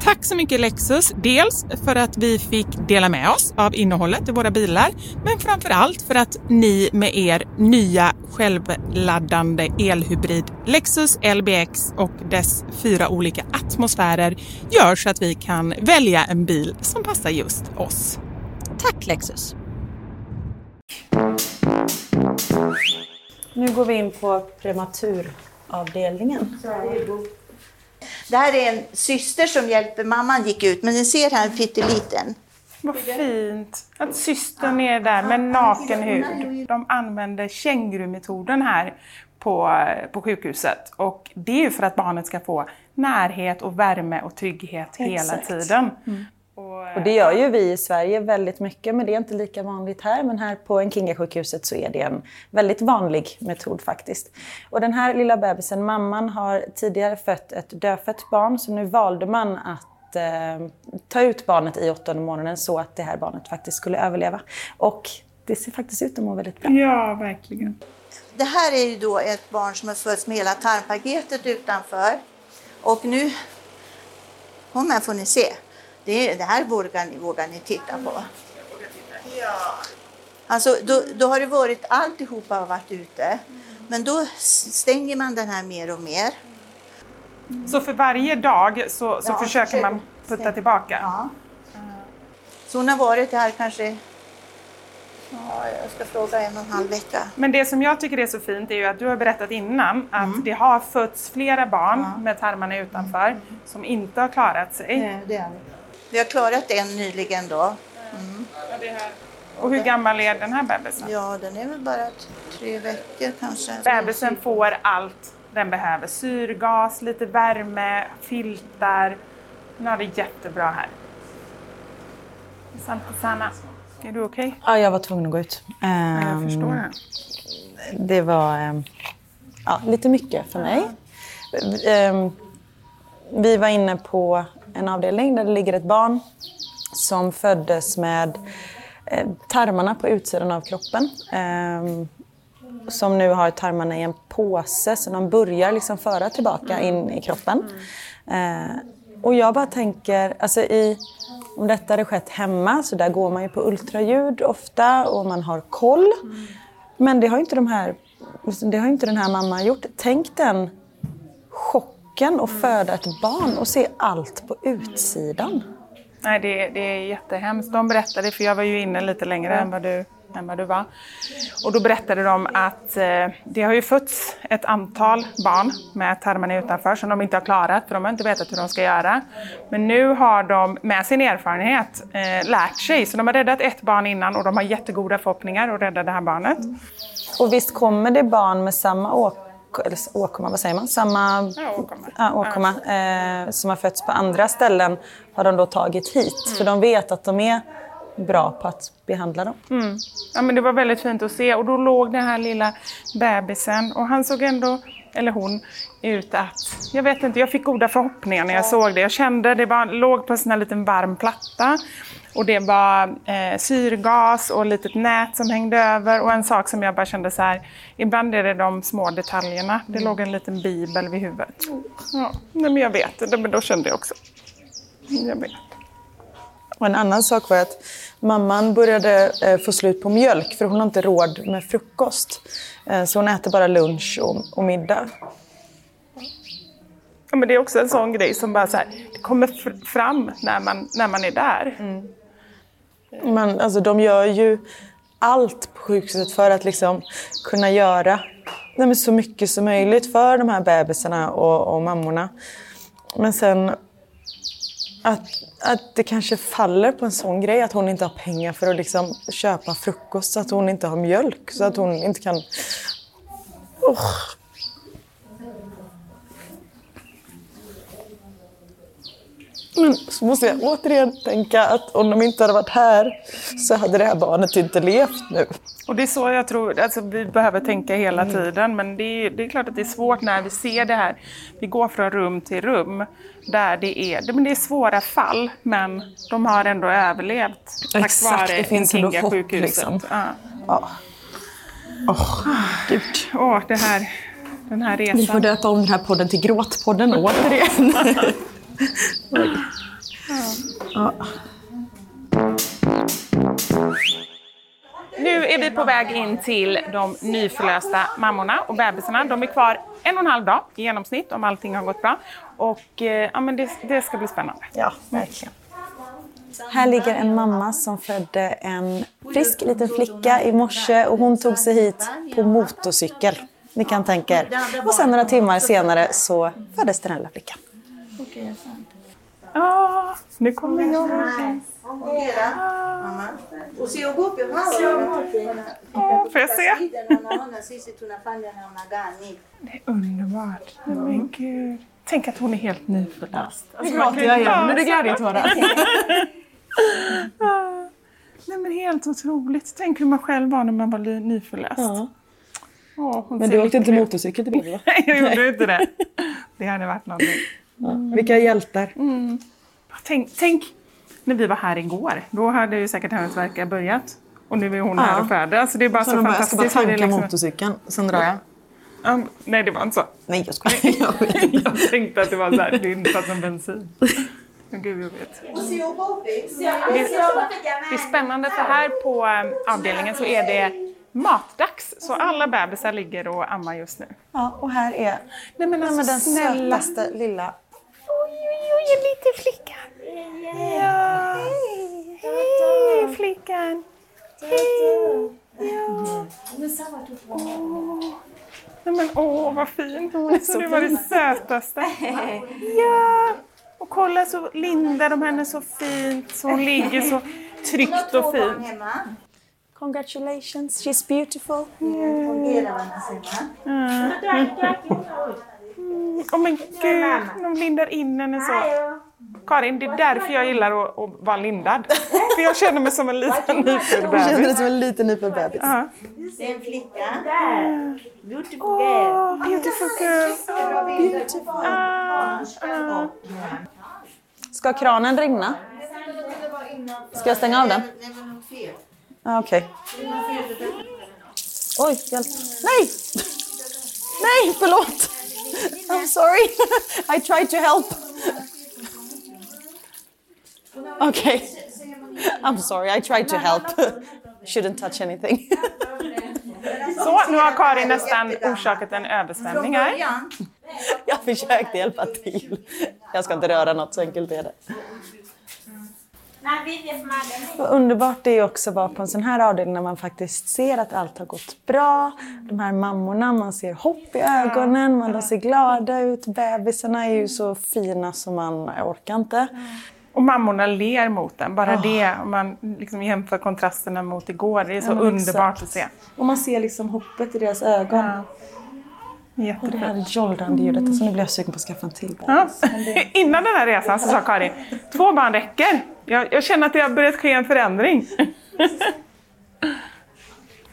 Speaker 1: Tack så mycket Lexus, dels för att vi fick dela med oss av innehållet i våra bilar, men framför allt för att ni med er nya självladdande elhybrid Lexus LBX och dess fyra olika atmosfärer gör så att vi kan välja en bil som passar just oss.
Speaker 2: Tack Lexus!
Speaker 4: Nu går vi in på prematuravdelningen.
Speaker 5: Det här är en syster som hjälper mamman gick ut, men ni ser här en pytteliten.
Speaker 3: Vad fint att systern är där med naken hud. De använder kängurumetoden här på, på sjukhuset. Och det är ju för att barnet ska få närhet och värme och trygghet hela
Speaker 4: Exakt.
Speaker 3: tiden.
Speaker 4: Och det gör ju vi i Sverige väldigt mycket, men det är inte lika vanligt här. Men här på Nkinga-sjukhuset så är det en väldigt vanlig metod faktiskt. Och den här lilla bebisen, mamman har tidigare fött ett dödfött barn, så nu valde man att eh, ta ut barnet i åttonde månaden så att det här barnet faktiskt skulle överleva. Och det ser faktiskt ut att må väldigt bra.
Speaker 1: Ja, verkligen.
Speaker 5: Det här är ju då ett barn som har fötts med hela tarmpaketet utanför. Och nu, kom här får ni se. Det, det här vågar ni, vågar ni titta på. Ja. Alltså, då, då har det varit alltihopa har varit ute. Men då stänger man den här mer och mer.
Speaker 1: Så för varje dag så, så
Speaker 5: Ja,
Speaker 1: försöker
Speaker 5: försök-
Speaker 1: man putta tillbaka?
Speaker 5: Ja. Så hon har varit här kanske, ja, jag ska fråga en och en halv vecka.
Speaker 1: Men det som jag tycker är så fint är ju att du har berättat innan att det har fötts flera barn med tarmarna utanför som inte har klarat sig.
Speaker 5: Nej, det har vi. Vi har klarat en nyligen då. Mm.
Speaker 1: Och hur gammal är den här bebisen?
Speaker 5: Ja, den är väl bara tre veckor kanske.
Speaker 1: Bebisen får allt den behöver. Syrgas, lite värme, filtar. Den har det jättebra här. Sanna, är du okej?
Speaker 4: Ja, jag var tvungen att gå ut.
Speaker 1: Jag
Speaker 4: Ehm,
Speaker 1: förstår det.
Speaker 4: Det var ehm, ja, lite mycket för mig. Ehm, Vi var inne på en avdelning där det ligger ett barn som föddes med eh, tarmarna på utsidan av kroppen. ehm, Som nu har tarmarna i en påse så de börjar liksom föra tillbaka in i kroppen. Eh, Och jag bara tänker, alltså i, om detta hade skett hemma så där går man ju på ultraljud ofta och man har koll. Men det har inte, de här, det har inte den här mamman gjort. Tänk den chocken att föda ett barn och se allt på utsidan.
Speaker 1: Nej, det, det är jättehemskt. De berättade, för jag var ju inne lite längre än, vad du, än vad du var. Och då berättade de att eh, det har ju fötts ett antal barn med tarmarna utanför som de inte har klarat, för de har inte vetat hur de ska göra. Men nu har de med sin erfarenhet eh, lärt sig, så de har räddat ett barn innan och de har jättegoda förhoppningar att rädda det här barnet.
Speaker 4: Och visst kommer det barn med samma åk eller åkomma, vad säger man? Samma
Speaker 1: Ja, åkomma.
Speaker 4: ja, åkomma eh, som har fötts på andra ställen har de då tagit hit. För de vet att de är bra på att behandla dem.
Speaker 1: Mm. Ja, men det var väldigt fint att se och då låg den här lilla bebisen och han såg ändå, eller hon, ut att, jag vet inte, jag fick goda förhoppningar när jag såg det. Jag kände, det var, låg på en sån här liten varm platta och det var eh, syrgas och ett litet nät som hängde över och en sak som jag bara kände så här, ibland är det de små detaljerna. Det låg en liten bibel vid huvudet. Ja, men jag vet, men då kände jag också. Jag vet.
Speaker 4: Och en annan sak var att mamman började eh, få slut på mjölk för hon har inte råd med frukost. Eh, så hon äter bara lunch och, och middag.
Speaker 1: Ja, men det är också en sån grej som bara så här, det kommer fr- fram när man, när man är där.
Speaker 4: Men alltså, de gör ju allt på sjukhuset för att liksom kunna göra nej, så mycket som möjligt för de här bebisarna och, och mammorna. Men sen att, att det kanske faller på en sån grej att hon inte har pengar för att liksom köpa frukost så att hon inte har mjölk så att hon inte kan... Oh. Men så måste jag återigen tänka att om de inte hade varit här så hade det här barnet inte levt nu.
Speaker 1: Och det är så jag tror, alltså vi behöver tänka hela tiden, men det är, det är klart att det är svårt när vi ser det här. Vi går från rum till rum där det är, men det är svåra fall, men de har ändå överlevt tack
Speaker 4: Exakt,
Speaker 1: vare
Speaker 4: det finns ändå hopp, liksom.
Speaker 1: Ja.
Speaker 4: Ja. Åh, gud.
Speaker 1: Åh, det här, den här resan.
Speaker 4: Vi får döpa om den här podden till Gråtpodden återigen. <laughs> Ja.
Speaker 1: Nu är vi på väg in till de nyförlösta mammorna och bebisarna. De är kvar en och en halv dag i genomsnitt om allting har gått bra. Och eh, ja, men det, det ska bli spännande.
Speaker 4: Ja, verkligen. Här ligger en mamma som födde en frisk liten flicka i morse och hon tog sig hit på motorcykel. Ni kan tänka er. Och sen några timmar senare så föddes den här lilla flickan.
Speaker 1: Ja, nu kommer jag. får jag se? Det är underbart. Nej, Men gud. Tänk att hon är helt nyförlöst.
Speaker 4: Nu gråter jag igen. Nu är det glädjetårar.
Speaker 1: Nej men helt otroligt. Tänk hur man själv var när man var li- nyförlöst.
Speaker 4: Ja.
Speaker 1: Åh, hon
Speaker 4: Men
Speaker 1: ser
Speaker 4: du åkte inte
Speaker 1: ut.
Speaker 4: motorcykel till Bilbo?
Speaker 1: Nej, jag gjorde inte det. Det hade varit någonting.
Speaker 4: Ja. Vilka hjältar.
Speaker 1: Mm. Tänk, tänk när vi var här igår. Då hade ju säkert Hennes verkar börjat. Och nu är hon här
Speaker 2: Ja.
Speaker 1: och föder. Alltså det är bara
Speaker 2: Så
Speaker 1: så,
Speaker 2: de bara, jag ska bara
Speaker 1: fantastiskt.
Speaker 2: tanka
Speaker 1: liksom-
Speaker 2: motorcykeln, sen drar jag.
Speaker 1: Ja, nej, det var inte så.
Speaker 2: Nej, jag skojar.
Speaker 1: jag tänkte att det var så här, det är inte fast en bensin. Men gud, jag vet. Det är, det är spännande för här på eh, avdelningen så är det matdags. Så alla bebisar ligger och ammar just nu.
Speaker 2: Ja, och här är
Speaker 1: Nej, men alltså,
Speaker 2: den
Speaker 1: snälla.
Speaker 2: sötaste lilla...
Speaker 1: Oj, en liten flicka. Ja. Hej, flickan. Hej. Ja. Åh. Nej, men åh, vad fin.
Speaker 2: så
Speaker 1: det var det sötaste. Ja. Och kolla så lindar de henne så fint. Så hon ligger så tryggt och fint.
Speaker 2: Congratulations, she's beautiful.
Speaker 1: Mm. Åh men gud, de lindar in henne så. Karin, det är därför jag gillar att, att vara lindad. För jag känner mig som en liten nyfödd
Speaker 2: Hon känner sig
Speaker 1: bebis.
Speaker 2: som en liten nyfödd bebis.
Speaker 1: Ja.
Speaker 8: Det är en flicka. Beautiful girl.
Speaker 1: beautiful girl.
Speaker 8: Beautiful.
Speaker 1: Ah, ah.
Speaker 2: Ska kranen rinna? Ska jag stänga av den? Ah, Okej. Oj, hjälp. Nej! Nej, förlåt! <laughs> I'm sorry. <laughs> I tried to help. <laughs> Okay. I'm sorry, I tried to help. Shouldn't touch anything.
Speaker 1: Så, nu har Karin nästan orsakat en översvämning här.
Speaker 2: Jag försökte hjälpa till. Jag ska inte röra något, så enkelt är det. Vad underbart det är också att vara på en sån här avdelning när man faktiskt ser att allt har gått bra. De här mammorna, man ser hopp i ögonen, man, de ser glada ut. Bebisarna är ju så fina som man orkar inte.
Speaker 1: Och mammorna ler mot den. Bara
Speaker 2: Ah.
Speaker 1: det, om man liksom jämför kontrasterna mot igår. Det är så
Speaker 2: Ja,
Speaker 1: underbart
Speaker 2: exakt.
Speaker 1: att se.
Speaker 2: Och man ser liksom hoppet i deras ögon. Och det här jollrande ljudet. Alltså, nu blir jag sugen på att skaffa en till bebis.
Speaker 1: Ja. <laughs> Innan den här resan så sa Karin, två barn räcker. Jag, jag känner att det har börjat ske en förändring.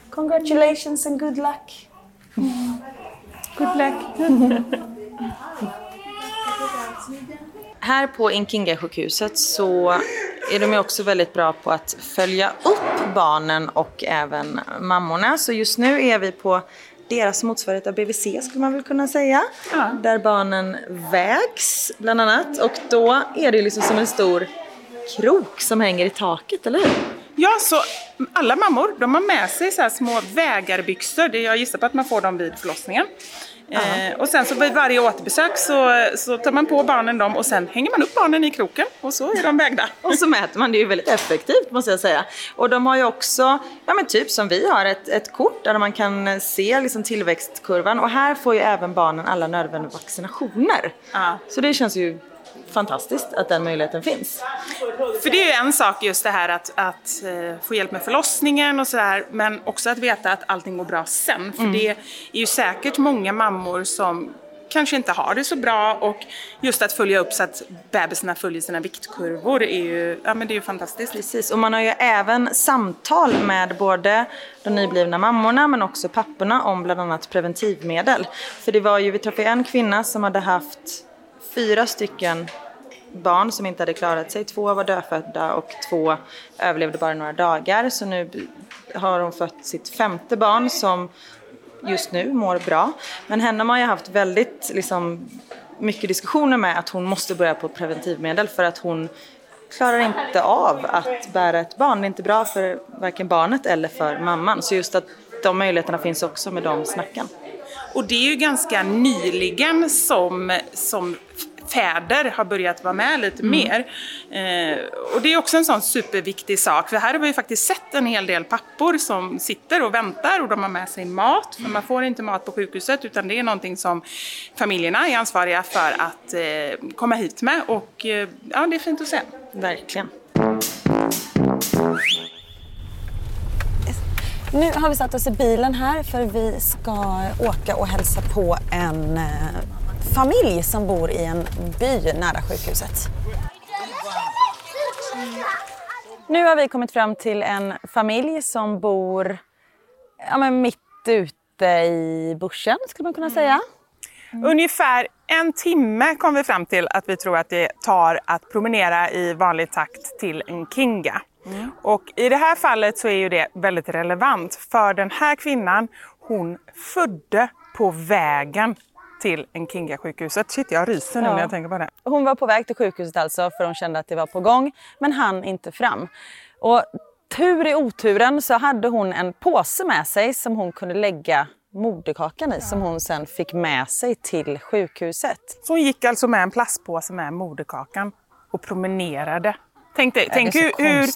Speaker 2: Congratulations and good luck.
Speaker 1: Good luck.
Speaker 2: Här på Inkinga-sjukhuset så är de också väldigt bra på att följa upp barnen och även mammorna. Så just nu är vi på deras motsvarighet av BVC skulle man väl kunna säga. Där barnen vägs bland annat. Och då är det liksom som en stor krok som hänger i taket, eller hur?
Speaker 1: Ja, så alla mammor de har med sig så här små vägarbyxor. Det jag gissar på att man får dem vid förlossningen. Eh, och sen så vid varje återbesök så, så tar man på barnen dem och sen hänger man upp barnen i kroken och så är de vägda. <laughs>
Speaker 2: Och så mäter man, det är ju väldigt effektivt måste jag säga. Och de har ju också, ja men typ som vi har, ett, ett kort där man kan se liksom tillväxtkurvan. Och här får ju även barnen alla nödvändiga vaccinationer. Så det känns ju fantastiskt att den möjligheten finns.
Speaker 1: För det är ju en sak just det här att, att eh, få hjälp med förlossningen och sådär men också att veta att allting går bra sen. För
Speaker 2: Mm.
Speaker 1: det är ju säkert många mammor som kanske inte har det så bra och just att följa upp så att bebisarna följer sina viktkurvor är ju, ja, men det är ju fantastiskt.
Speaker 2: Precis, och man har ju även samtal med både de nyblivna mammorna men också papporna om bland annat preventivmedel. För det var ju, vi träffade en kvinna som hade haft fyra stycken barn som inte hade klarat sig. Två var dödfödda och två överlevde bara några dagar. Så nu har hon fött sitt femte barn som just nu mår bra. Men henne har man ju haft väldigt liksom, mycket diskussioner med att hon måste börja på preventivmedel för att hon klarar inte av att bära ett barn. Det är inte bra för varken barnet eller för mamman. Så just att de möjligheterna finns också med de snacken.
Speaker 1: Och det är ju ganska nyligen som, som fäder har börjat vara med lite
Speaker 2: Mm.
Speaker 1: mer. Eh, och det är också en sån superviktig sak, för här har vi ju faktiskt sett en hel del pappor som sitter och väntar och de har med sig mat, för man får inte mat på sjukhuset utan det är någonting som familjerna är ansvariga för att eh, komma hit med och eh, ja, det är fint att se.
Speaker 2: Verkligen.
Speaker 4: Nu har vi satt oss i bilen här för vi ska åka och hälsa på en eh, familj som bor i en by nära sjukhuset. Nu har vi kommit fram till en familj som bor ja, men mitt ute i bushen skulle man kunna säga.
Speaker 1: Ungefär en timme kom vi fram till att vi tror att det tar att promenera i vanlig takt till en kinga. Och i det här fallet så är ju det väldigt relevant för den här kvinnan, hon födde på vägen till Nkinga-sjukhuset. Shit, jag ryser nu
Speaker 2: Ja.
Speaker 1: när jag tänker på det.
Speaker 2: Hon var på väg till sjukhuset alltså för hon kände att det var på gång men hann inte fram. Och tur i oturen så hade hon en påse med sig som hon kunde lägga moderkakan i som hon sen fick med sig till sjukhuset.
Speaker 1: Så hon gick alltså med en plastpåse med moderkakan och promenerade. Tänk, dig, tänk hur, hur,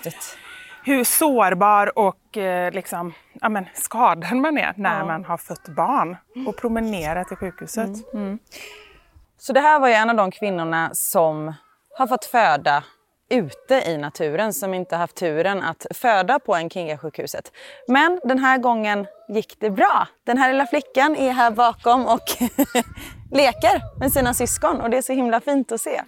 Speaker 1: hur sårbar och eh, liksom, ja, men, skadad man är när
Speaker 2: Ja.
Speaker 1: man har fött barn och promenerar till sjukhuset. Mm.
Speaker 2: Så det här var ju en av de kvinnorna som har fått föda ute i naturen som inte haft turen att föda på en Kinga-sjukhuset. Men den här gången gick det bra. Den här lilla flickan är här bakom och <laughs> leker med sina syskon och det är så himla fint att se.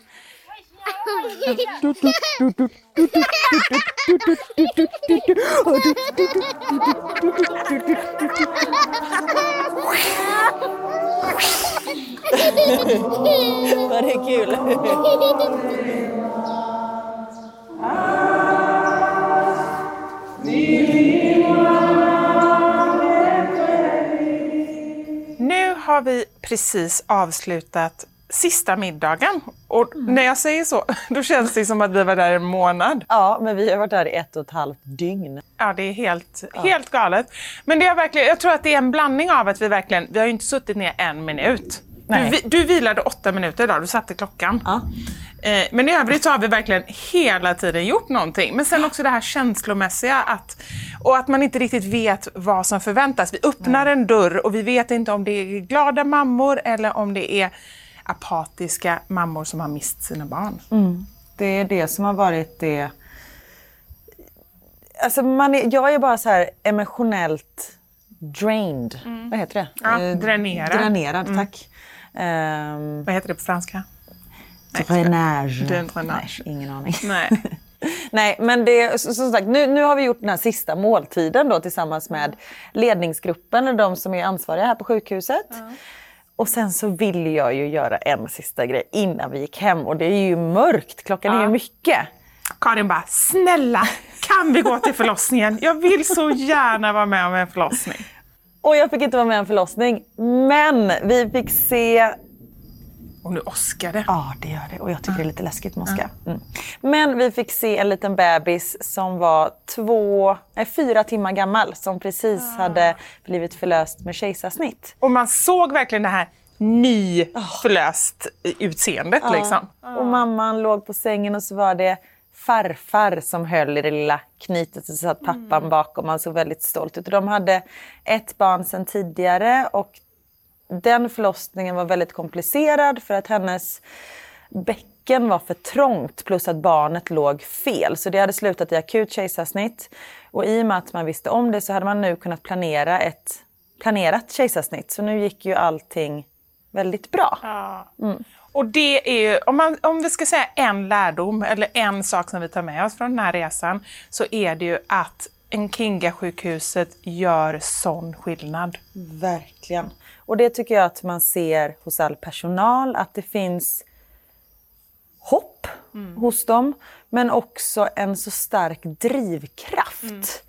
Speaker 2: Var det kul.
Speaker 1: Nu har vi precis avslutat sista middagen. Och när jag säger så, <laughs> då känns det som att vi var där en månad.
Speaker 2: Ja, men vi har varit där i ett och ett halvt dygn.
Speaker 1: Ja, det är helt, helt galet. Men det är verkligen, jag tror att det är en blandning av att vi verkligen, vi har ju inte suttit ner en minut. Du,
Speaker 2: Nej.
Speaker 1: du vilade åtta minuter idag, du satte klockan. Eh, Men i övrigt så har vi verkligen hela tiden gjort någonting. Men sen också det här känslomässiga att, och att man inte riktigt vet vad som förväntas. Vi öppnar en dörr och vi vet inte om det är glada mammor eller om det är apatiska mammor som har mist sina barn.
Speaker 2: Mm. Det är det som har varit det... Alltså man är, jag är bara så här emotionellt drained. Vad heter det?
Speaker 1: Ja,
Speaker 2: Eh,
Speaker 1: dränerad.
Speaker 2: Dränerad,
Speaker 1: Mm.
Speaker 2: tack. Ehm,
Speaker 1: Vad heter det på franska?
Speaker 2: dränage.
Speaker 1: Dränage.
Speaker 2: Nej, ingen aning.
Speaker 1: Nej. <laughs>
Speaker 2: Nej, men det, så- som sagt, nu, nu har vi gjort den här sista måltiden då tillsammans med ledningsgruppen och de som är ansvariga här på sjukhuset. Och sen så vill jag ju göra en sista grej innan vi gick hem och det är ju mörkt, klockan är ju mycket.
Speaker 1: Karin bara, snälla kan vi gå till förlossningen? Jag vill så gärna vara med om en förlossning.
Speaker 2: Och jag fick inte vara med om en förlossning, men vi fick se...
Speaker 1: Och nu åskar det.
Speaker 2: Ja, det gör det. Och jag tycker det är lite läskigt med åska. Mm. Men vi fick se en liten bebis som var två, nej, fyra timmar gammal som precis hade blivit förlöst med kejsarsnitt.
Speaker 1: Och man såg verkligen det här nyförlöst utseendet
Speaker 2: Ja.
Speaker 1: liksom.
Speaker 2: Och mamman låg på sängen och så var det farfar som höll i det lilla knytet och så satt pappan bakom. Han såg väldigt stolt ut. Och De hade ett barn sedan tidigare och den förlossningen var väldigt komplicerad för att hennes bäcken var för trångt plus att barnet låg fel. Så det hade slutat i akut kejsarsnitt. Och i och med att man visste om det så hade man nu kunnat planera ett planerat kejsarsnitt. Så nu gick ju allting väldigt bra.
Speaker 1: Ja.
Speaker 2: Mm.
Speaker 1: Och det är ju, om, man, om vi ska säga en lärdom eller en sak som vi tar med oss från den här resan så är det ju att Nkinga-sjukhuset gör sån skillnad.
Speaker 2: Verkligen. Och det tycker jag att man ser hos all personal, att det finns hopp hos dem, men också en så stark drivkraft.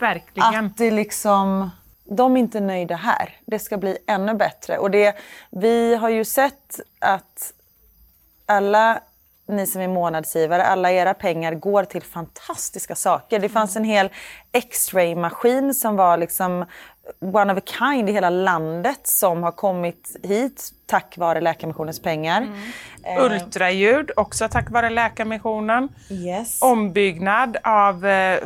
Speaker 1: Verkligen.
Speaker 2: Att det liksom, de är inte nöjda här. Det ska bli ännu bättre. Och det, vi har ju sett att alla ni som är månadsgivare, alla era pengar går till fantastiska saker. Det fanns en hel X-ray-maskin som var liksom one of a kind i hela landet som har kommit hit tack vare Läkarmissionens pengar. Eh,
Speaker 1: Ultraljud, också tack vare Läkarmissionen.
Speaker 2: Yes.
Speaker 1: Ombyggnad av... Eh,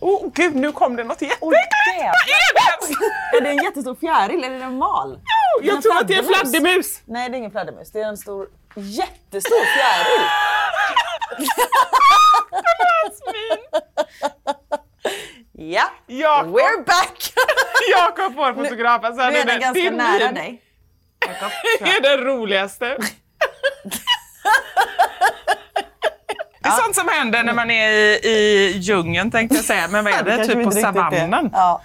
Speaker 1: oh gud, nu kom det något jätteäckligt! Vad är det?
Speaker 2: Är det en jättestor fjäril eller är det en mal?
Speaker 1: jag
Speaker 2: En
Speaker 1: tror att det är en fladdermus.
Speaker 2: Nej, det är ingen fladdermus. Det är en stor, jättestor fjäril. <laughs> ja,
Speaker 1: Jakob.
Speaker 2: we're back! <laughs>
Speaker 1: Jakob, vår fotograf. Alltså,
Speaker 2: nu är
Speaker 1: det-
Speaker 2: den ganska
Speaker 1: din
Speaker 2: nära
Speaker 1: min
Speaker 2: dig. <laughs>
Speaker 1: är det roligaste. Det är sånt som händer när man är i, i djungeln tänkte jag säga. Men vad är det?
Speaker 2: kanske
Speaker 1: typ på
Speaker 2: är.
Speaker 1: savannen.
Speaker 2: Ja.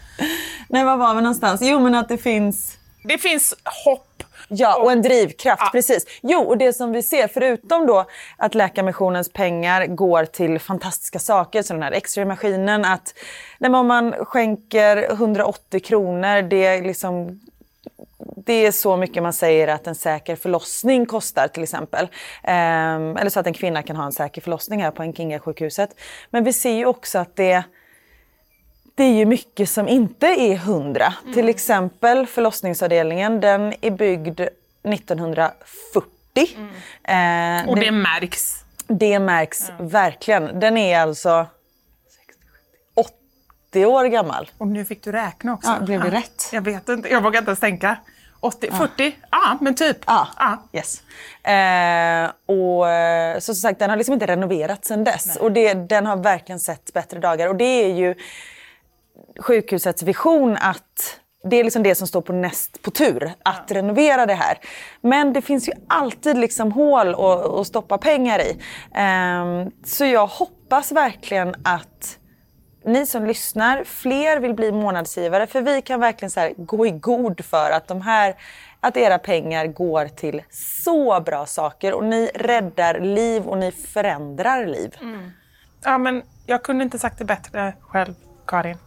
Speaker 2: Nej, var var vi någonstans? Jo, men att det finns...
Speaker 1: Det finns hopp
Speaker 2: Ja, och en drivkraft. Precis. Jo, och det som vi ser, förutom då att Läkarmissionens pengar går till fantastiska saker, som den här X-ray-maskinen, att när man skänker 180 kronor, det är liksom det är så mycket man säger att en säker förlossning kostar till exempel. Ehm, eller så att en kvinna kan ha en säker förlossning här på Nkinga-sjukhuset. Men vi ser ju också att det, det är ju mycket som inte är hundra.
Speaker 1: Mm.
Speaker 2: Till exempel förlossningsavdelningen, den är byggd 1940. Eh,
Speaker 1: Och det märks.
Speaker 2: Det märks verkligen. Den är alltså 80 år gammal.
Speaker 1: Och nu fick du räkna också.
Speaker 2: Ja, blev det rätt?
Speaker 1: Jag vet inte, jag vågar inte ens tänka. 80, 40? Ja, men typ.
Speaker 2: Ja, yes. Eh, och eh, så som sagt, den har liksom inte renoverats sedan dess. Och det, den har verkligen sett bättre dagar. Och det är ju sjukhusets vision att det är liksom det som står på näst på tur, att renovera det här. Men det finns ju alltid liksom hål att, stoppa pengar i. Ehm, så jag hoppas verkligen att ni som lyssnar, fler vill bli månadsgivare. För vi kan verkligen så gå i god för att, de här, att era pengar går till så bra saker. Och ni räddar liv och ni förändrar liv.
Speaker 1: Ja, men jag kunde inte sagt det bättre själv, Karin.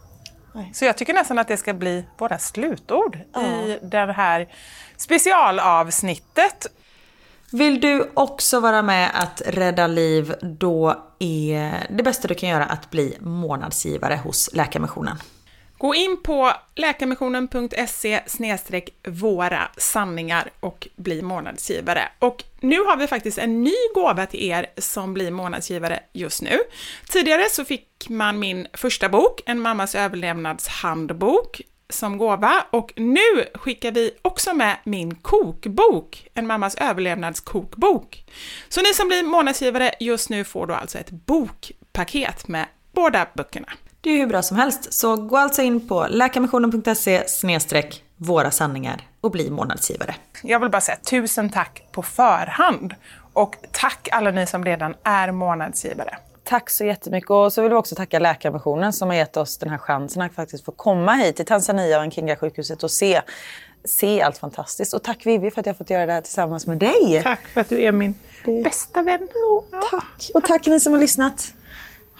Speaker 1: Så jag tycker nästan att det ska bli våra slutord i det här specialavsnittet.
Speaker 12: Vill du också vara med att rädda liv, då är det bästa du kan göra att bli månadsgivare hos Läkarmissionen.
Speaker 1: Gå in på läkarmissionen.se våra sanningar och bli månadsgivare. Och nu har vi faktiskt en ny gåva till er som blir månadsgivare just nu. Tidigare så fick man min första bok, En mammas överlevnadshandbok, som gåva och nu skickar vi också med min kokbok, En mammas överlevnadskokbok. Så ni som blir månadsgivare just nu får då alltså ett bokpaket med båda böckerna.
Speaker 12: Det är hur bra som helst, så gå alltså in på läkarmissionen.se våra sanningar och bli månadsgivare.
Speaker 1: Jag vill bara säga tusen tack på förhand och tack alla ni som redan är månadsgivare.
Speaker 2: Tack så jättemycket. Och så vill vi också tacka Läkarmissionen som har gett oss den här chansen att faktiskt få komma hit till Tanzania och Nkinga-sjukhuset och se, se allt fantastiskt. Och tack Vivi för att jag fått göra det här tillsammans med dig.
Speaker 1: Tack för att du är min bästa vän.
Speaker 2: Tack. Och tack ni som har lyssnat.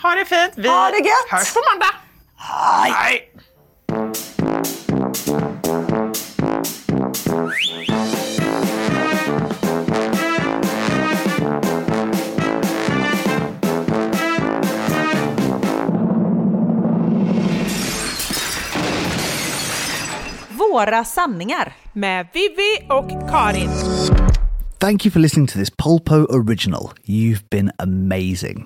Speaker 1: Ha det fint. Vi
Speaker 2: Ha det gött.
Speaker 1: hörs på måndag. Hej!
Speaker 12: Våra sanningar.
Speaker 1: Med Vivi och Karin.
Speaker 13: Thank you for listening to this Polpo original. You've been amazing.